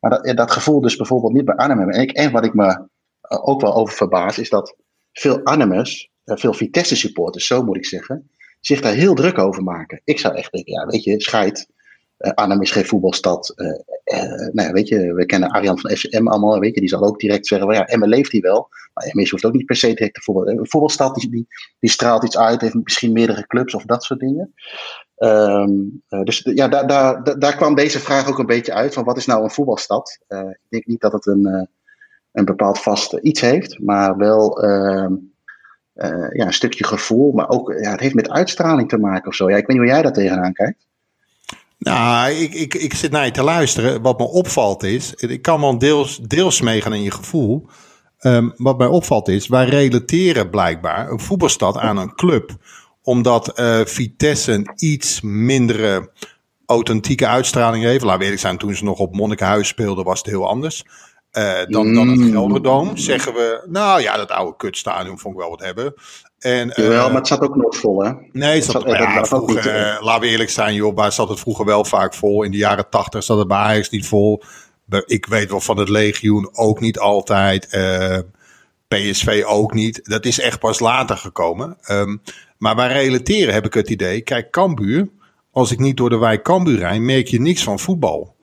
Maar dat, dat gevoel dus bijvoorbeeld niet bij Arnhem hebben. En, ik, wat ik me eh, ook wel over verbaasd, is dat veel Animus, eh, veel Vitesse supporters, zo moet ik zeggen, zich daar heel druk over maken. Ik zou echt denken, ja, weet je, scheid. Uh, Arnhem is geen voetbalstad. Uh, nou weet je, we kennen Arjan van FCM allemaal, weet je, die zal ook direct zeggen, well, ja, Emmen leeft hij wel. Maar Emmen hoeft ook niet per se direct te. Een voetbalstad die, die, straalt iets uit, heeft misschien meerdere clubs of dat soort dingen. Um, dus ja, daar, daar, kwam deze vraag ook een beetje uit, van wat is nou een voetbalstad? ik denk niet dat het een een bepaald vast iets heeft, maar wel uh, ja, een stukje gevoel, maar ook ja, het heeft met uitstraling te maken of zo. Ja, ik weet niet hoe jij daar tegenaan kijkt. Nou, ik, ik, ik zit naar je te luisteren. Wat me opvalt is, ik kan wel deels, deels meegaan in je gevoel. Um, wat mij opvalt is, wij relateren blijkbaar een voetbalstad aan een club. Omdat uh, Vitesse een iets mindere authentieke uitstraling heeft. Laat we eerlijk zijn, toen ze nog op Monnikenhuis speelden was het heel anders. Uh, dan, dan het mm. Gelderdoom zeggen we, nou ja, dat oude kutstadion vond ik wel wat hebben. En, uh, Jawel, maar het zat ook nog vol, hè? Nee, het zat, zat ja, vroeger, uh, laten we eerlijk zijn, joh, waar zat het vroeger wel vaak vol? In de jaren tachtig zat het bij Ajax niet vol. Ik weet wel van het legioen ook niet altijd. PSV ook niet. Dat is echt pas later gekomen. Um, maar wij relateren, heb ik het idee. Kijk, Cambuur, als ik niet door de wijk Cambuur rijd, merk je niks van voetbal.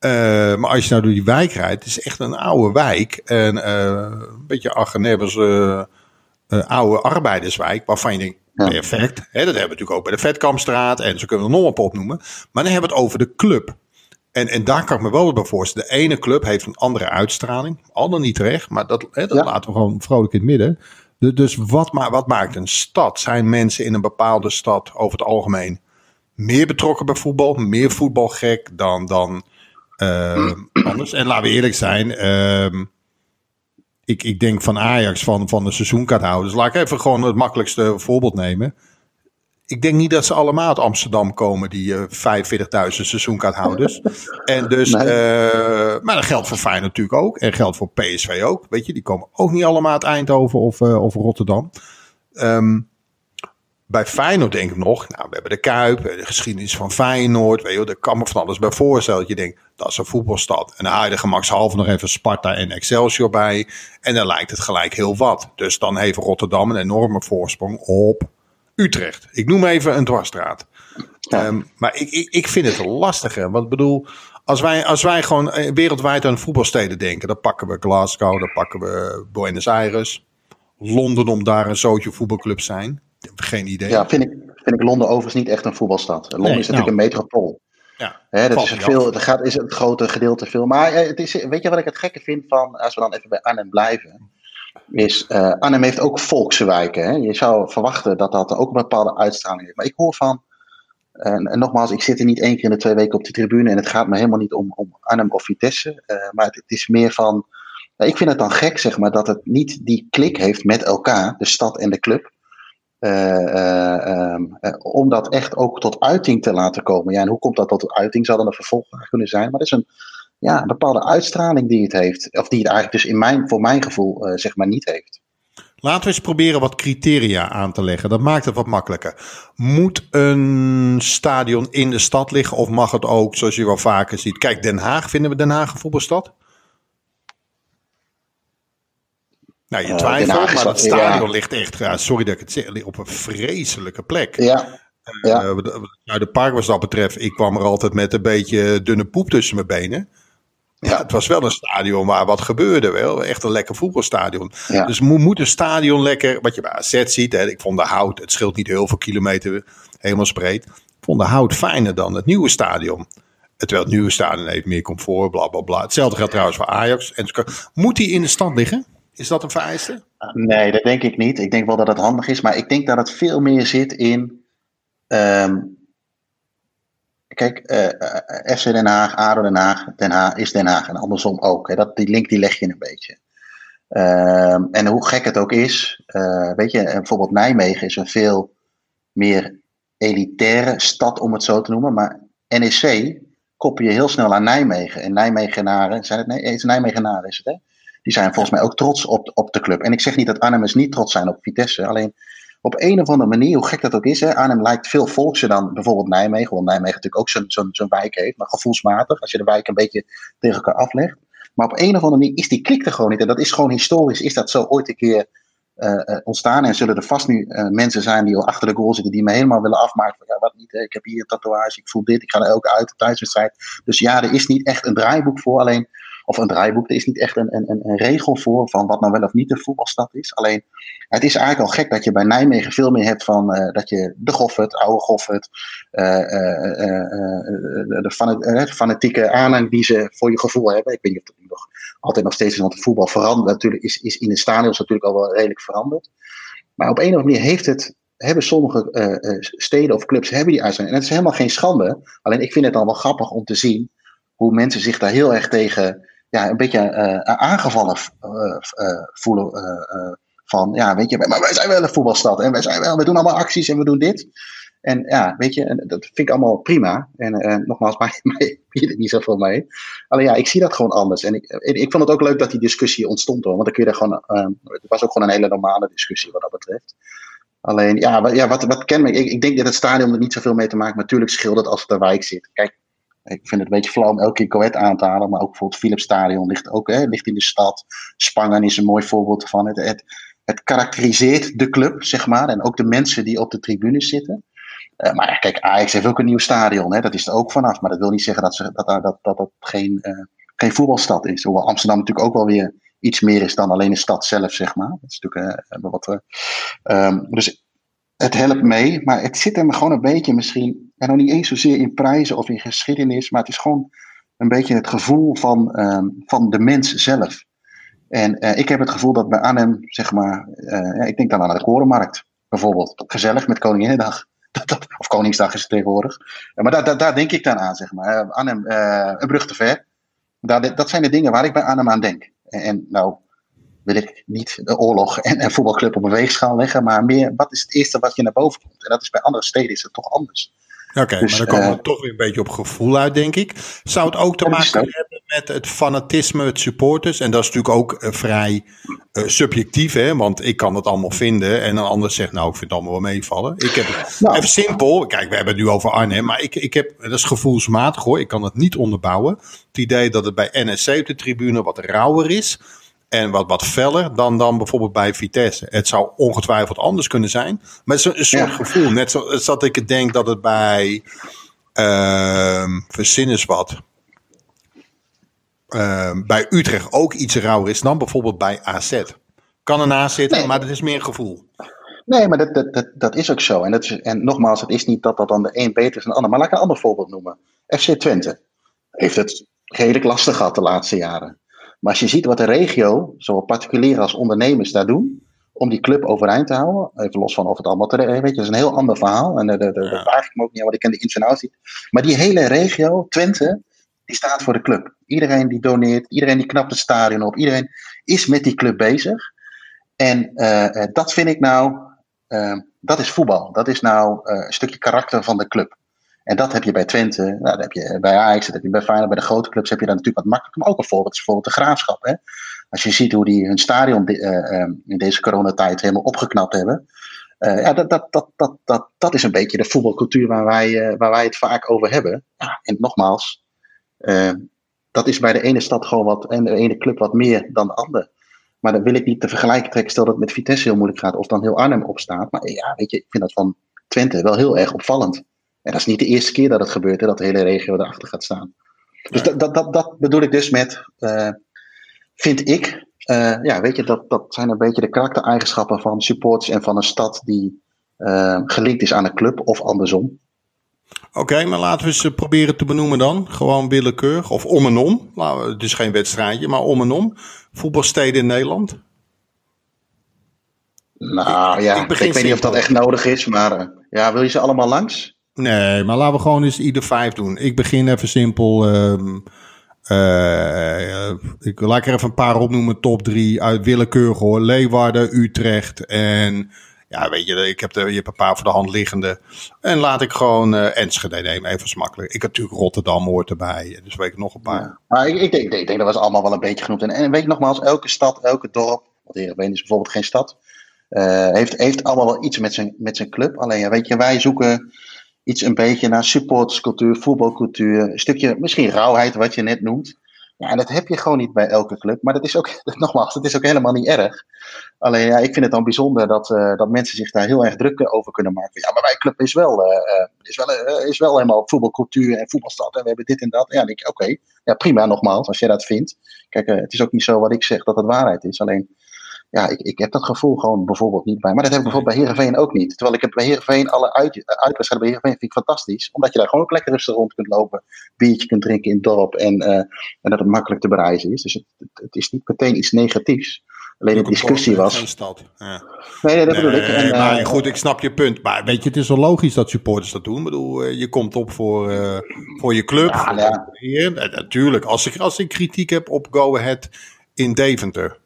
Uh, maar als je nou door die wijk rijdt, het is echt een oude wijk. En uh, een beetje Argenebbers uh, oude arbeiderswijk, waarvan je denkt, perfect. Hè, dat hebben we natuurlijk ook bij de Vetkampstraat en zo kunnen we er nog op opnoemen. Maar dan hebben we het over de club. En, en daar kan ik me wel bij voorstellen. De ene club heeft een andere uitstraling. Al dan niet terecht, maar dat, hè, dat laten we gewoon vrolijk in het midden. Dus wat, ma wat maakt een stad? Zijn mensen in een bepaalde stad over het algemeen meer betrokken bij voetbal? Meer voetbalgek dan... dan uh, anders. En laten we eerlijk zijn. Uh, ik, ik denk van Ajax, van, van de seizoenkaarthouders. Laat ik even gewoon het makkelijkste voorbeeld nemen. Ik denk niet dat ze allemaal uit Amsterdam komen, die uh, 45.000 seizoenkaarthouders. en dus, nee. uh, maar dat geldt voor Feyenoord natuurlijk ook. En geldt voor PSV ook. Weet je, die komen ook niet allemaal uit Eindhoven of, uh, of Rotterdam. Um, bij Feyenoord denk ik nog, nou, we hebben de Kuip, de geschiedenis van Feyenoord, weet je, daar kan me van alles bij voorstellen. Dat je denkt, dat is een voetbalstad. En dan haal je gemakshalve nog even Sparta en Excelsior bij. En dan lijkt het gelijk heel wat. Dus dan heeft Rotterdam een enorme voorsprong op Utrecht. Ik noem even een dwarsstraat. Ja. Um, maar ik, ik, ik vind het lastiger. Want ik bedoel, als wij, als wij gewoon eh, wereldwijd aan voetbalsteden denken, dan pakken we Glasgow, dan pakken we Buenos Aires, Londen om daar een zootje voetbalclub zijn. Geen idee. Ja, vind ik, vind ik Londen overigens niet echt een voetbalstad. Londen nee, is natuurlijk nou, een metropool. Ja, dat is veel, het gaat, is het grote gedeelte veel. Maar eh, het is, weet je wat ik het gekke vind van, als we dan even bij Arnhem blijven, is uh, Arnhem heeft ook volkse wijken. Hè? Je zou verwachten dat dat ook een bepaalde uitstraling heeft. Maar ik hoor van, en, en, nogmaals, ik zit er niet één keer in de twee weken op die tribune en het gaat me helemaal niet om, om Arnhem of Vitesse. Uh, maar het, het, is meer van, ik vind het dan gek zeg maar dat het niet die klik heeft met elkaar, de stad en de club. Uh, um, om dat echt ook tot uiting te laten komen. Ja, en hoe komt dat tot uiting? Zou dan een vervolg kunnen zijn. Maar het is een, ja, een bepaalde uitstraling die het heeft. Of die het eigenlijk dus in mijn, voor mijn gevoel zeg maar niet heeft. Laten we eens proberen wat criteria aan te leggen. Dat maakt het wat makkelijker. Moet een stadion in de stad liggen of mag het ook, zoals je wel vaker ziet? Kijk, Den Haag, vinden we Den Haag een voetbalstad? Nou, je twijfelt, maar het stadion ligt echt, ja, sorry dat ik het zeg, op een vreselijke plek. Ja. ja. nou, de park wat dat betreft, ik kwam er altijd met een beetje dunne poep tussen mijn benen. Ja, het was wel een stadion waar wat gebeurde. Wel. Echt een lekker voetbalstadion. Dus moet, moet een stadion lekker, wat je bij AZ ziet. Hè, ik vond de hout, het scheelt niet heel veel kilometer helemaal spreed. Ik vond de hout fijner dan het nieuwe stadion. Terwijl het nieuwe stadion heeft meer comfort, bla bla bla. Hetzelfde geldt trouwens voor Ajax. Moet die in de stad liggen? Is dat een vereiste? Nee, dat denk ik niet. Ik denk wel dat het handig is. Maar ik denk dat het veel meer zit in ehm, Kijk, uh, eh, eh, FC Den Haag, ADO Den Haag, Den Haag is Den Haag en andersom ook. Hè. Dat, die link die leg je een beetje. Uh, en hoe gek het ook is, uh, weet je, bijvoorbeeld Nijmegen is een veel meer elitaire stad, om het zo te noemen. Maar NEC koppel je heel snel aan Nijmegen. En Nijmegenaren, zijn het, nee, is Nijmegenaren is het, hè? Die zijn volgens mij ook trots op, op de club. En ik zeg niet dat Arnhemmers niet trots zijn op Vitesse. Alleen op een of andere manier, hoe gek dat ook is, hè, Arnhem lijkt veel volkser dan bijvoorbeeld Nijmegen. Want Nijmegen natuurlijk ook zo'n wijk heeft, maar gevoelsmatig, als je de wijk een beetje tegen elkaar aflegt. Maar op een of andere manier is die klik er gewoon niet. En dat is gewoon historisch, is dat zo ooit een keer uh, ontstaan. En zullen er vast nu uh, mensen zijn die al achter de goal zitten, die me helemaal willen afmaken. Van, ja, wat niet, ik heb hier een tatoeage, ik voel dit, ik ga er elke uit, thuiswedstrijd. Dus ja, er is niet echt een draaiboek voor. Alleen of een draaiboek. Er is niet echt een, een, een regel voor van wat nou wel of niet een voetbalstad is. Alleen, het is eigenlijk al gek dat je bij Nijmegen veel meer hebt van uh, dat je de Goffert, oude Goffert, uh, de fanatieke aanhang die ze voor je gevoel hebben. Ik weet niet of dat nog altijd nog steeds is, want het voetbal verandert. Natuurlijk is, is in de stadions natuurlijk al wel redelijk veranderd. Maar op een of andere manier heeft het hebben sommige steden of clubs hebben die uitzending. En het is helemaal geen schande. Alleen ik vind het dan wel grappig om te zien hoe mensen zich daar heel erg tegen ja, een beetje uh, aangevallen uh, voelen. van ja, weet je, maar wij zijn wel een voetbalstad en wij, zijn wel, we doen allemaal acties en we doen dit. En ja, weet je, dat vind ik allemaal prima. En, nogmaals, mij, je er niet zoveel mee. Alleen ja, ik zie dat gewoon anders. En ik, ik vond het ook leuk dat die discussie ontstond hoor. Want dan kun je er gewoon, uh, het was ook gewoon een hele normale discussie wat dat betreft. Alleen, ja, wat, ja, wat, wat ken ik, ik denk dat het stadion er niet zoveel mee te maken. Maar natuurlijk scheelt het als het de wijk zit. Kijk, ik vind het een beetje flauw om elke keer Coët aan te halen. Maar ook bijvoorbeeld Philips Stadion ligt ook hè, ligt in de stad. Spangen is een mooi voorbeeld van. Het, het, karakteriseert de club, zeg maar. En ook de mensen die op de tribunes zitten. Uh, maar ja, kijk, Ajax heeft ook een nieuw stadion. Hè, dat is er ook vanaf. Maar dat wil niet zeggen dat ze, dat, dat, dat, dat geen, uh, geen voetbalstad is. Hoewel Amsterdam natuurlijk ook wel weer iets meer is dan alleen de stad zelf, zeg maar. Dat is natuurlijk uh, wat. Um, dus het helpt mee, maar het zit hem gewoon een beetje misschien, en nog niet eens zozeer in prijzen of in geschiedenis, maar het is gewoon een beetje het gevoel van, um, van de mens zelf. En uh, ik heb het gevoel dat bij Arnhem, zeg maar, ja, ik denk dan aan de Korenmarkt bijvoorbeeld, gezellig met Koninginnedag. of Koningsdag is het tegenwoordig. maar daar, daar, daar, denk ik dan aan, zeg maar. Arnhem, een brug te ver. Dat zijn de dingen waar ik bij Arnhem aan denk. En, en nou, wil ik niet de oorlog en een voetbalclub op een weegschaal leggen, maar meer wat is het eerste wat je naar boven komt. En dat is bij andere steden is het toch anders. Oké, dus, maar dan komen we uh, toch weer een beetje op gevoel uit, denk ik. Zou het ook te maken hebben met het fanatisme, het supporters? En dat is natuurlijk ook uh, vrij uh, subjectief, hè? Want ik kan het allemaal vinden en een ander zegt, nou, ik vind het allemaal wel meevallen. Ik heb het nou. even simpel. Kijk, we hebben het nu over Arnhem, maar ik, ik heb, dat is gevoelsmatig hoor. Ik kan het niet onderbouwen. Het idee dat het bij NSC op de tribune wat rauwer is en wat, wat feller dan, dan bijvoorbeeld bij Vitesse. Het zou ongetwijfeld anders kunnen zijn. Maar het is een, soort gevoel. Net zoals dat ik denk dat het bij uh, verzin is wat. Uh, bij Utrecht ook iets rauwer is dan bijvoorbeeld bij AZ. Kan ernaast zitten, nee. maar dat is meer een gevoel. Nee, maar dat, dat, dat, dat is ook zo. En, dat is, en nogmaals, het is niet dat dat dan de een beter is dan de ander. Maar laat ik een ander voorbeeld noemen. FC Twente heeft het redelijk lastig gehad de laatste jaren. Maar als je ziet wat de regio, zowel particulieren als ondernemers daar doen, om die club overeind te houden, even los van of het allemaal terecht weet je, dat is een heel ander verhaal. En daar ja. vraag ik me ook niet aan, want ik ken de ins en outs. Maar die hele regio, Twente, die staat voor de club. Iedereen die doneert, iedereen die knapt het stadion op, iedereen is met die club bezig. En uh, dat vind ik nou, uh, dat is voetbal. Dat is nou een stukje karakter van de club. En dat heb je bij Twente, nou, dat heb je bij Ajax, dat heb je bij Feyenoord, bij de grote clubs heb je dat natuurlijk wat makkelijker. Maar ook een voorbeeld is bijvoorbeeld de Graafschap. Hè? Als je ziet hoe die hun stadion uh, in deze coronatijd helemaal opgeknapt hebben. Uh, ja, dat, dat, dat, dat, dat, dat is een beetje de voetbalcultuur waar wij, uh, waar wij het vaak over hebben. En nogmaals, dat is bij de ene stad gewoon wat en de ene club wat meer dan de andere. Maar dan wil ik niet te vergelijken trekken. Stel dat het met Vitesse heel moeilijk gaat of dan heel Arnhem opstaat. Maar ja, weet je, ik vind dat van Twente wel heel erg opvallend. En dat is niet de eerste keer dat het gebeurt, hè, dat de hele regio erachter gaat staan. Dus dat, dat, dat, dat bedoel ik dus met, uh, vind ik, uh, ja, weet je, dat, dat zijn een beetje de karaktereigenschappen van supporters en van een stad die uh, gelinkt is aan een club of andersom. Oké, maar laten we eens proberen te benoemen dan. Gewoon willekeurig of om en om. Nou, het is geen wedstrijdje, maar om en om. Voetbalsteden in Nederland. Nou ja, ik, ik weet niet of dat echt nodig is, maar ja, wil je ze allemaal langs? Nee, maar laten we gewoon eens ieder vijf doen. Ik begin even simpel. Um, uh, ik laat er even een paar opnoemen. Top drie uit willekeurig hoor. Leeuwarden, Utrecht en... Ja, weet je, ik heb, de, je hebt een paar voor de hand liggende. En laat ik gewoon uh, Enschede nemen, even smakkelijk. Ik heb natuurlijk Rotterdam hoort erbij, dus weet ik nog een paar. Maar ik, ik, denk, ik denk dat was allemaal wel een beetje genoemd. En, weet je nogmaals, elke stad, elke dorp, want Heerenveen is bijvoorbeeld geen stad, uh, heeft, heeft allemaal wel iets met zijn, met zijn club. Alleen, ja, weet je, wij zoeken iets een beetje naar supporterscultuur, voetbalcultuur, een stukje misschien rauwheid, wat je net noemt. Ja, en dat heb je gewoon niet bij elke club. Maar dat is ook, nogmaals, dat is ook helemaal niet erg. Alleen ja, ik vind het dan bijzonder dat, uh, dat mensen zich daar heel erg druk over kunnen maken. Ja, maar mijn club is wel, uh, is wel, is wel helemaal voetbalcultuur en voetbalstad. En we hebben dit en dat. Ja, dan denk ik, oké, ja, prima nogmaals, als jij dat vindt. Kijk, het is ook niet zo wat ik zeg dat het waarheid is. Alleen ja, ik, ik heb dat gevoel gewoon bijvoorbeeld niet bij. Maar dat heb ik bijvoorbeeld bij Heerenveen ook niet. Terwijl ik heb bij Heerenveen alle uit, uitwedstrijden bij Heerenveen vind ik fantastisch. Omdat je daar gewoon ook lekker rustig rond kunt lopen. Biertje kunt drinken in het dorp. En, uh, en dat het makkelijk te bereizen is. Dus het, het, is niet meteen iets negatiefs. Alleen de discussie was. Stad. Ja. Nee, dat nee, bedoel ik. En, maar uh, goed, ik snap je punt. Maar weet je, het is wel logisch dat supporters dat doen. Ik bedoel, uh, je komt op voor, uh, voor je club. Ja, voor ja. Natuurlijk, als ik, als ik kritiek heb op Go Ahead in Deventer.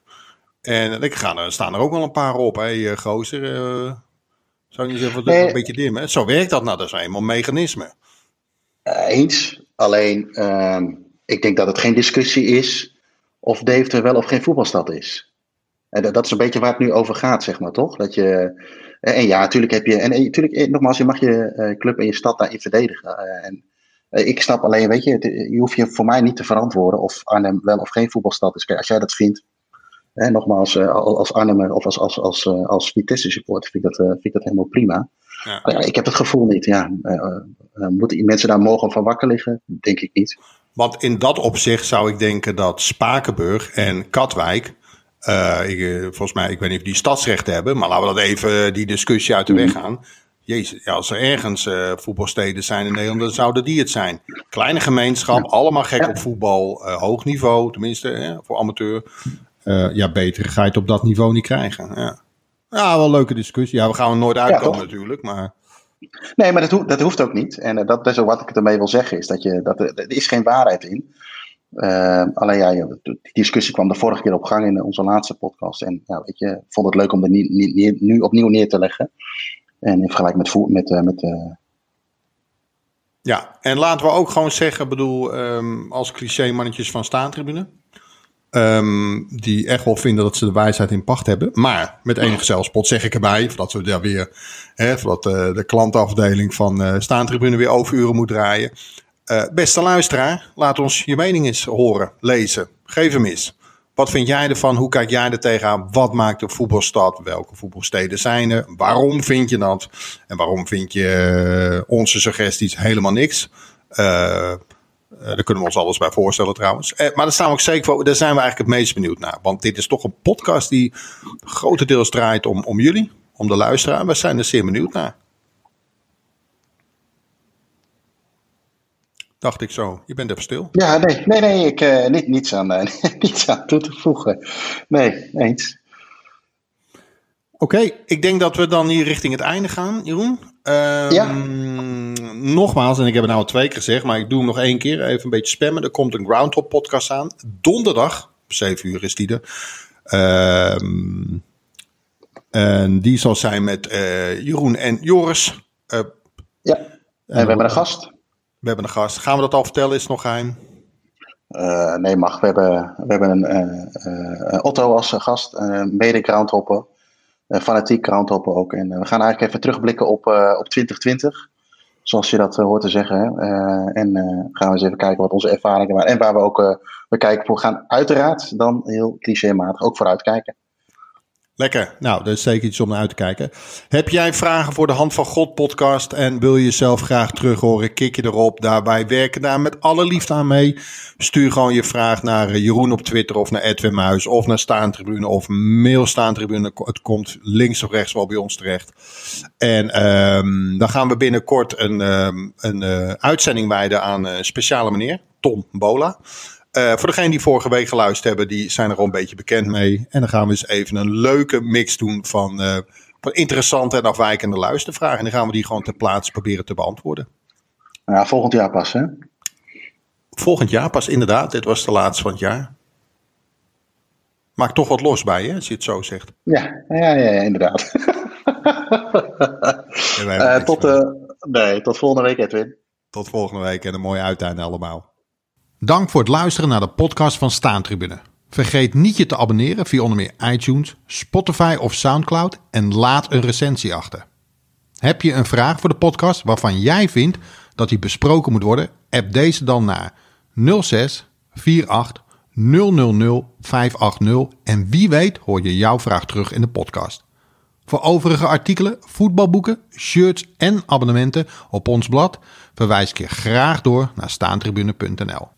En ik ga er, staan er ook wel een paar op, hè, gozer. Uh, zou je niet zeggen, nee. een beetje dim, hè? Zo werkt dat nou, dat is eenmaal mechanisme. Eens, alleen uh, ik denk dat het geen discussie is of Deventer wel of geen voetbalstad is. En dat, dat is een beetje waar het nu over gaat, zeg maar, toch? Dat je, en ja, natuurlijk heb je, en natuurlijk, nogmaals, je mag je club en je stad daarin verdedigen. en ik snap alleen, weet je, je hoeft je voor mij niet te verantwoorden of Arnhem wel of geen voetbalstad is. Kijk, als jij dat vindt, en nogmaals, uh, als Arnhem of als, als, als, uh, als Vitesse supporter vind ik dat, uh, vind ik dat helemaal prima. Ja. ja. ik heb het gevoel niet. Ja, moeten mensen daar mogen van wakker liggen? Denk ik niet. Want in dat opzicht zou ik denken dat Spakenburg en Katwijk. Ik, volgens mij, ik weet niet of die stadsrechten hebben, maar laten we dat even die discussie uit de weg mm. gaan. Jezus, ja, als er ergens uh, voetbalsteden zijn in Nederland, dan zouden die het zijn. Kleine gemeenschap, allemaal gek op voetbal, uh, hoog niveau, tenminste voor amateur uh, ja, beter ga je het op dat niveau niet krijgen. Ja, ja wel een leuke discussie. Ja, we gaan er nooit uitkomen ja, natuurlijk, maar... Nee, maar dat, ho dat hoeft ook niet. En uh, dat is ook wat ik ermee wil zeggen, is dat, je, dat er, er is geen waarheid in. Uh, alleen ja, die discussie kwam de vorige keer op gang in onze laatste podcast. En ja, weet je, vond het leuk om het niet, nu opnieuw neer te leggen. En in vergelijking met... met, met ja, en laten we ook gewoon zeggen, bedoel, um, als cliché mannetjes van staantribune. Um, die echt wel vinden dat ze de wijsheid in pacht hebben. Maar met enige zelfspot zeg ik erbij, voordat we daar weer, hè, uh, de klantafdeling van uh, Staantribune weer overuren moet draaien. Uh, beste luisteraar, laat ons je mening eens horen, lezen. Geef hem eens. Wat vind jij ervan? Hoe kijk jij er tegenaan? Wat maakt een voetbalstad? Welke voetbalsteden zijn er? Waarom vind je dat? En waarom vind je onze suggesties helemaal niks? Uh, uh, daar kunnen we ons alles bij voorstellen trouwens. Uh, maar daar staan we ook zeker voor. Daar zijn we eigenlijk het meest benieuwd naar. Want dit is toch een podcast die grotendeels draait om, om jullie, om de luisteraar. We zijn er zeer benieuwd naar. Dacht ik zo. Je bent even stil. Ja, nee, nee, nee ik, uh, niet, niets, aan, niets aan toe te voegen. Nee, eens. Oké, okay, ik denk dat we dan hier richting het einde gaan, Jeroen. Um, ja. Nogmaals, en ik heb het nou al twee keer gezegd, maar ik doe hem nog één keer. Even een beetje spammen. Er komt een Groundhop podcast aan. Donderdag, 7 uur is die er. Um, en die zal zijn met uh, Jeroen en Joris. Uh, ja, en, we hebben een gast. We hebben een gast. Gaan we dat al vertellen? Is het nog geheim? Uh, nee, mag. We hebben, we hebben een Otto als gast, mede Groundhopper. fanatiek Groundhopper ook. En we gaan eigenlijk even terugblikken op, op 2020. Zoals je dat hoort te zeggen. Hè. en gaan we eens even kijken wat onze ervaringen waren. En waar we ook we kijken voor gaan. Uiteraard dan heel clichématig ook vooruitkijken. Lekker. Nou, dat is zeker iets om naar uit te kijken. Heb jij vragen voor de Hand van God podcast en wil je jezelf graag terug horen? Kik je erop. Daarbij werken daar met alle liefde aan mee. Stuur gewoon je vraag naar eh, Jeroen op Twitter of naar Edwin Muis of naar Staantribune of mail Staantribune. Het komt links of rechts wel bij ons terecht. En um, dan gaan we binnenkort een, um, een uh, uitzending wijden aan een speciale meneer, Tom Bola. Uh, voor degenen die vorige week geluisterd hebben, die zijn er al een beetje bekend mee. En dan gaan we eens even een leuke mix doen van, uh, van interessante en afwijkende luistervragen. En dan gaan we die gewoon ter plaatse proberen te beantwoorden. Ja, volgend jaar pas, hè? Volgend jaar pas, inderdaad. Dit was de laatste van het jaar. Maak toch wat los bij, hè, als je het zo zegt. Ja, ja, ja, inderdaad. uh, tot, nee, tot volgende week, Edwin. Tot volgende week en een mooi uiteinde allemaal. Dank voor het luisteren naar de podcast van Staantribune. Vergeet niet je te abonneren via onder meer iTunes, Spotify of Soundcloud en laat een recensie achter. Heb je een vraag voor de podcast waarvan jij vindt dat die besproken moet worden? App deze dan naar 06 48 000 580 en wie weet hoor je jouw vraag terug in de podcast. Voor overige artikelen, voetbalboeken, shirts en abonnementen op ons blad verwijs ik je graag door naar staantribune.nl.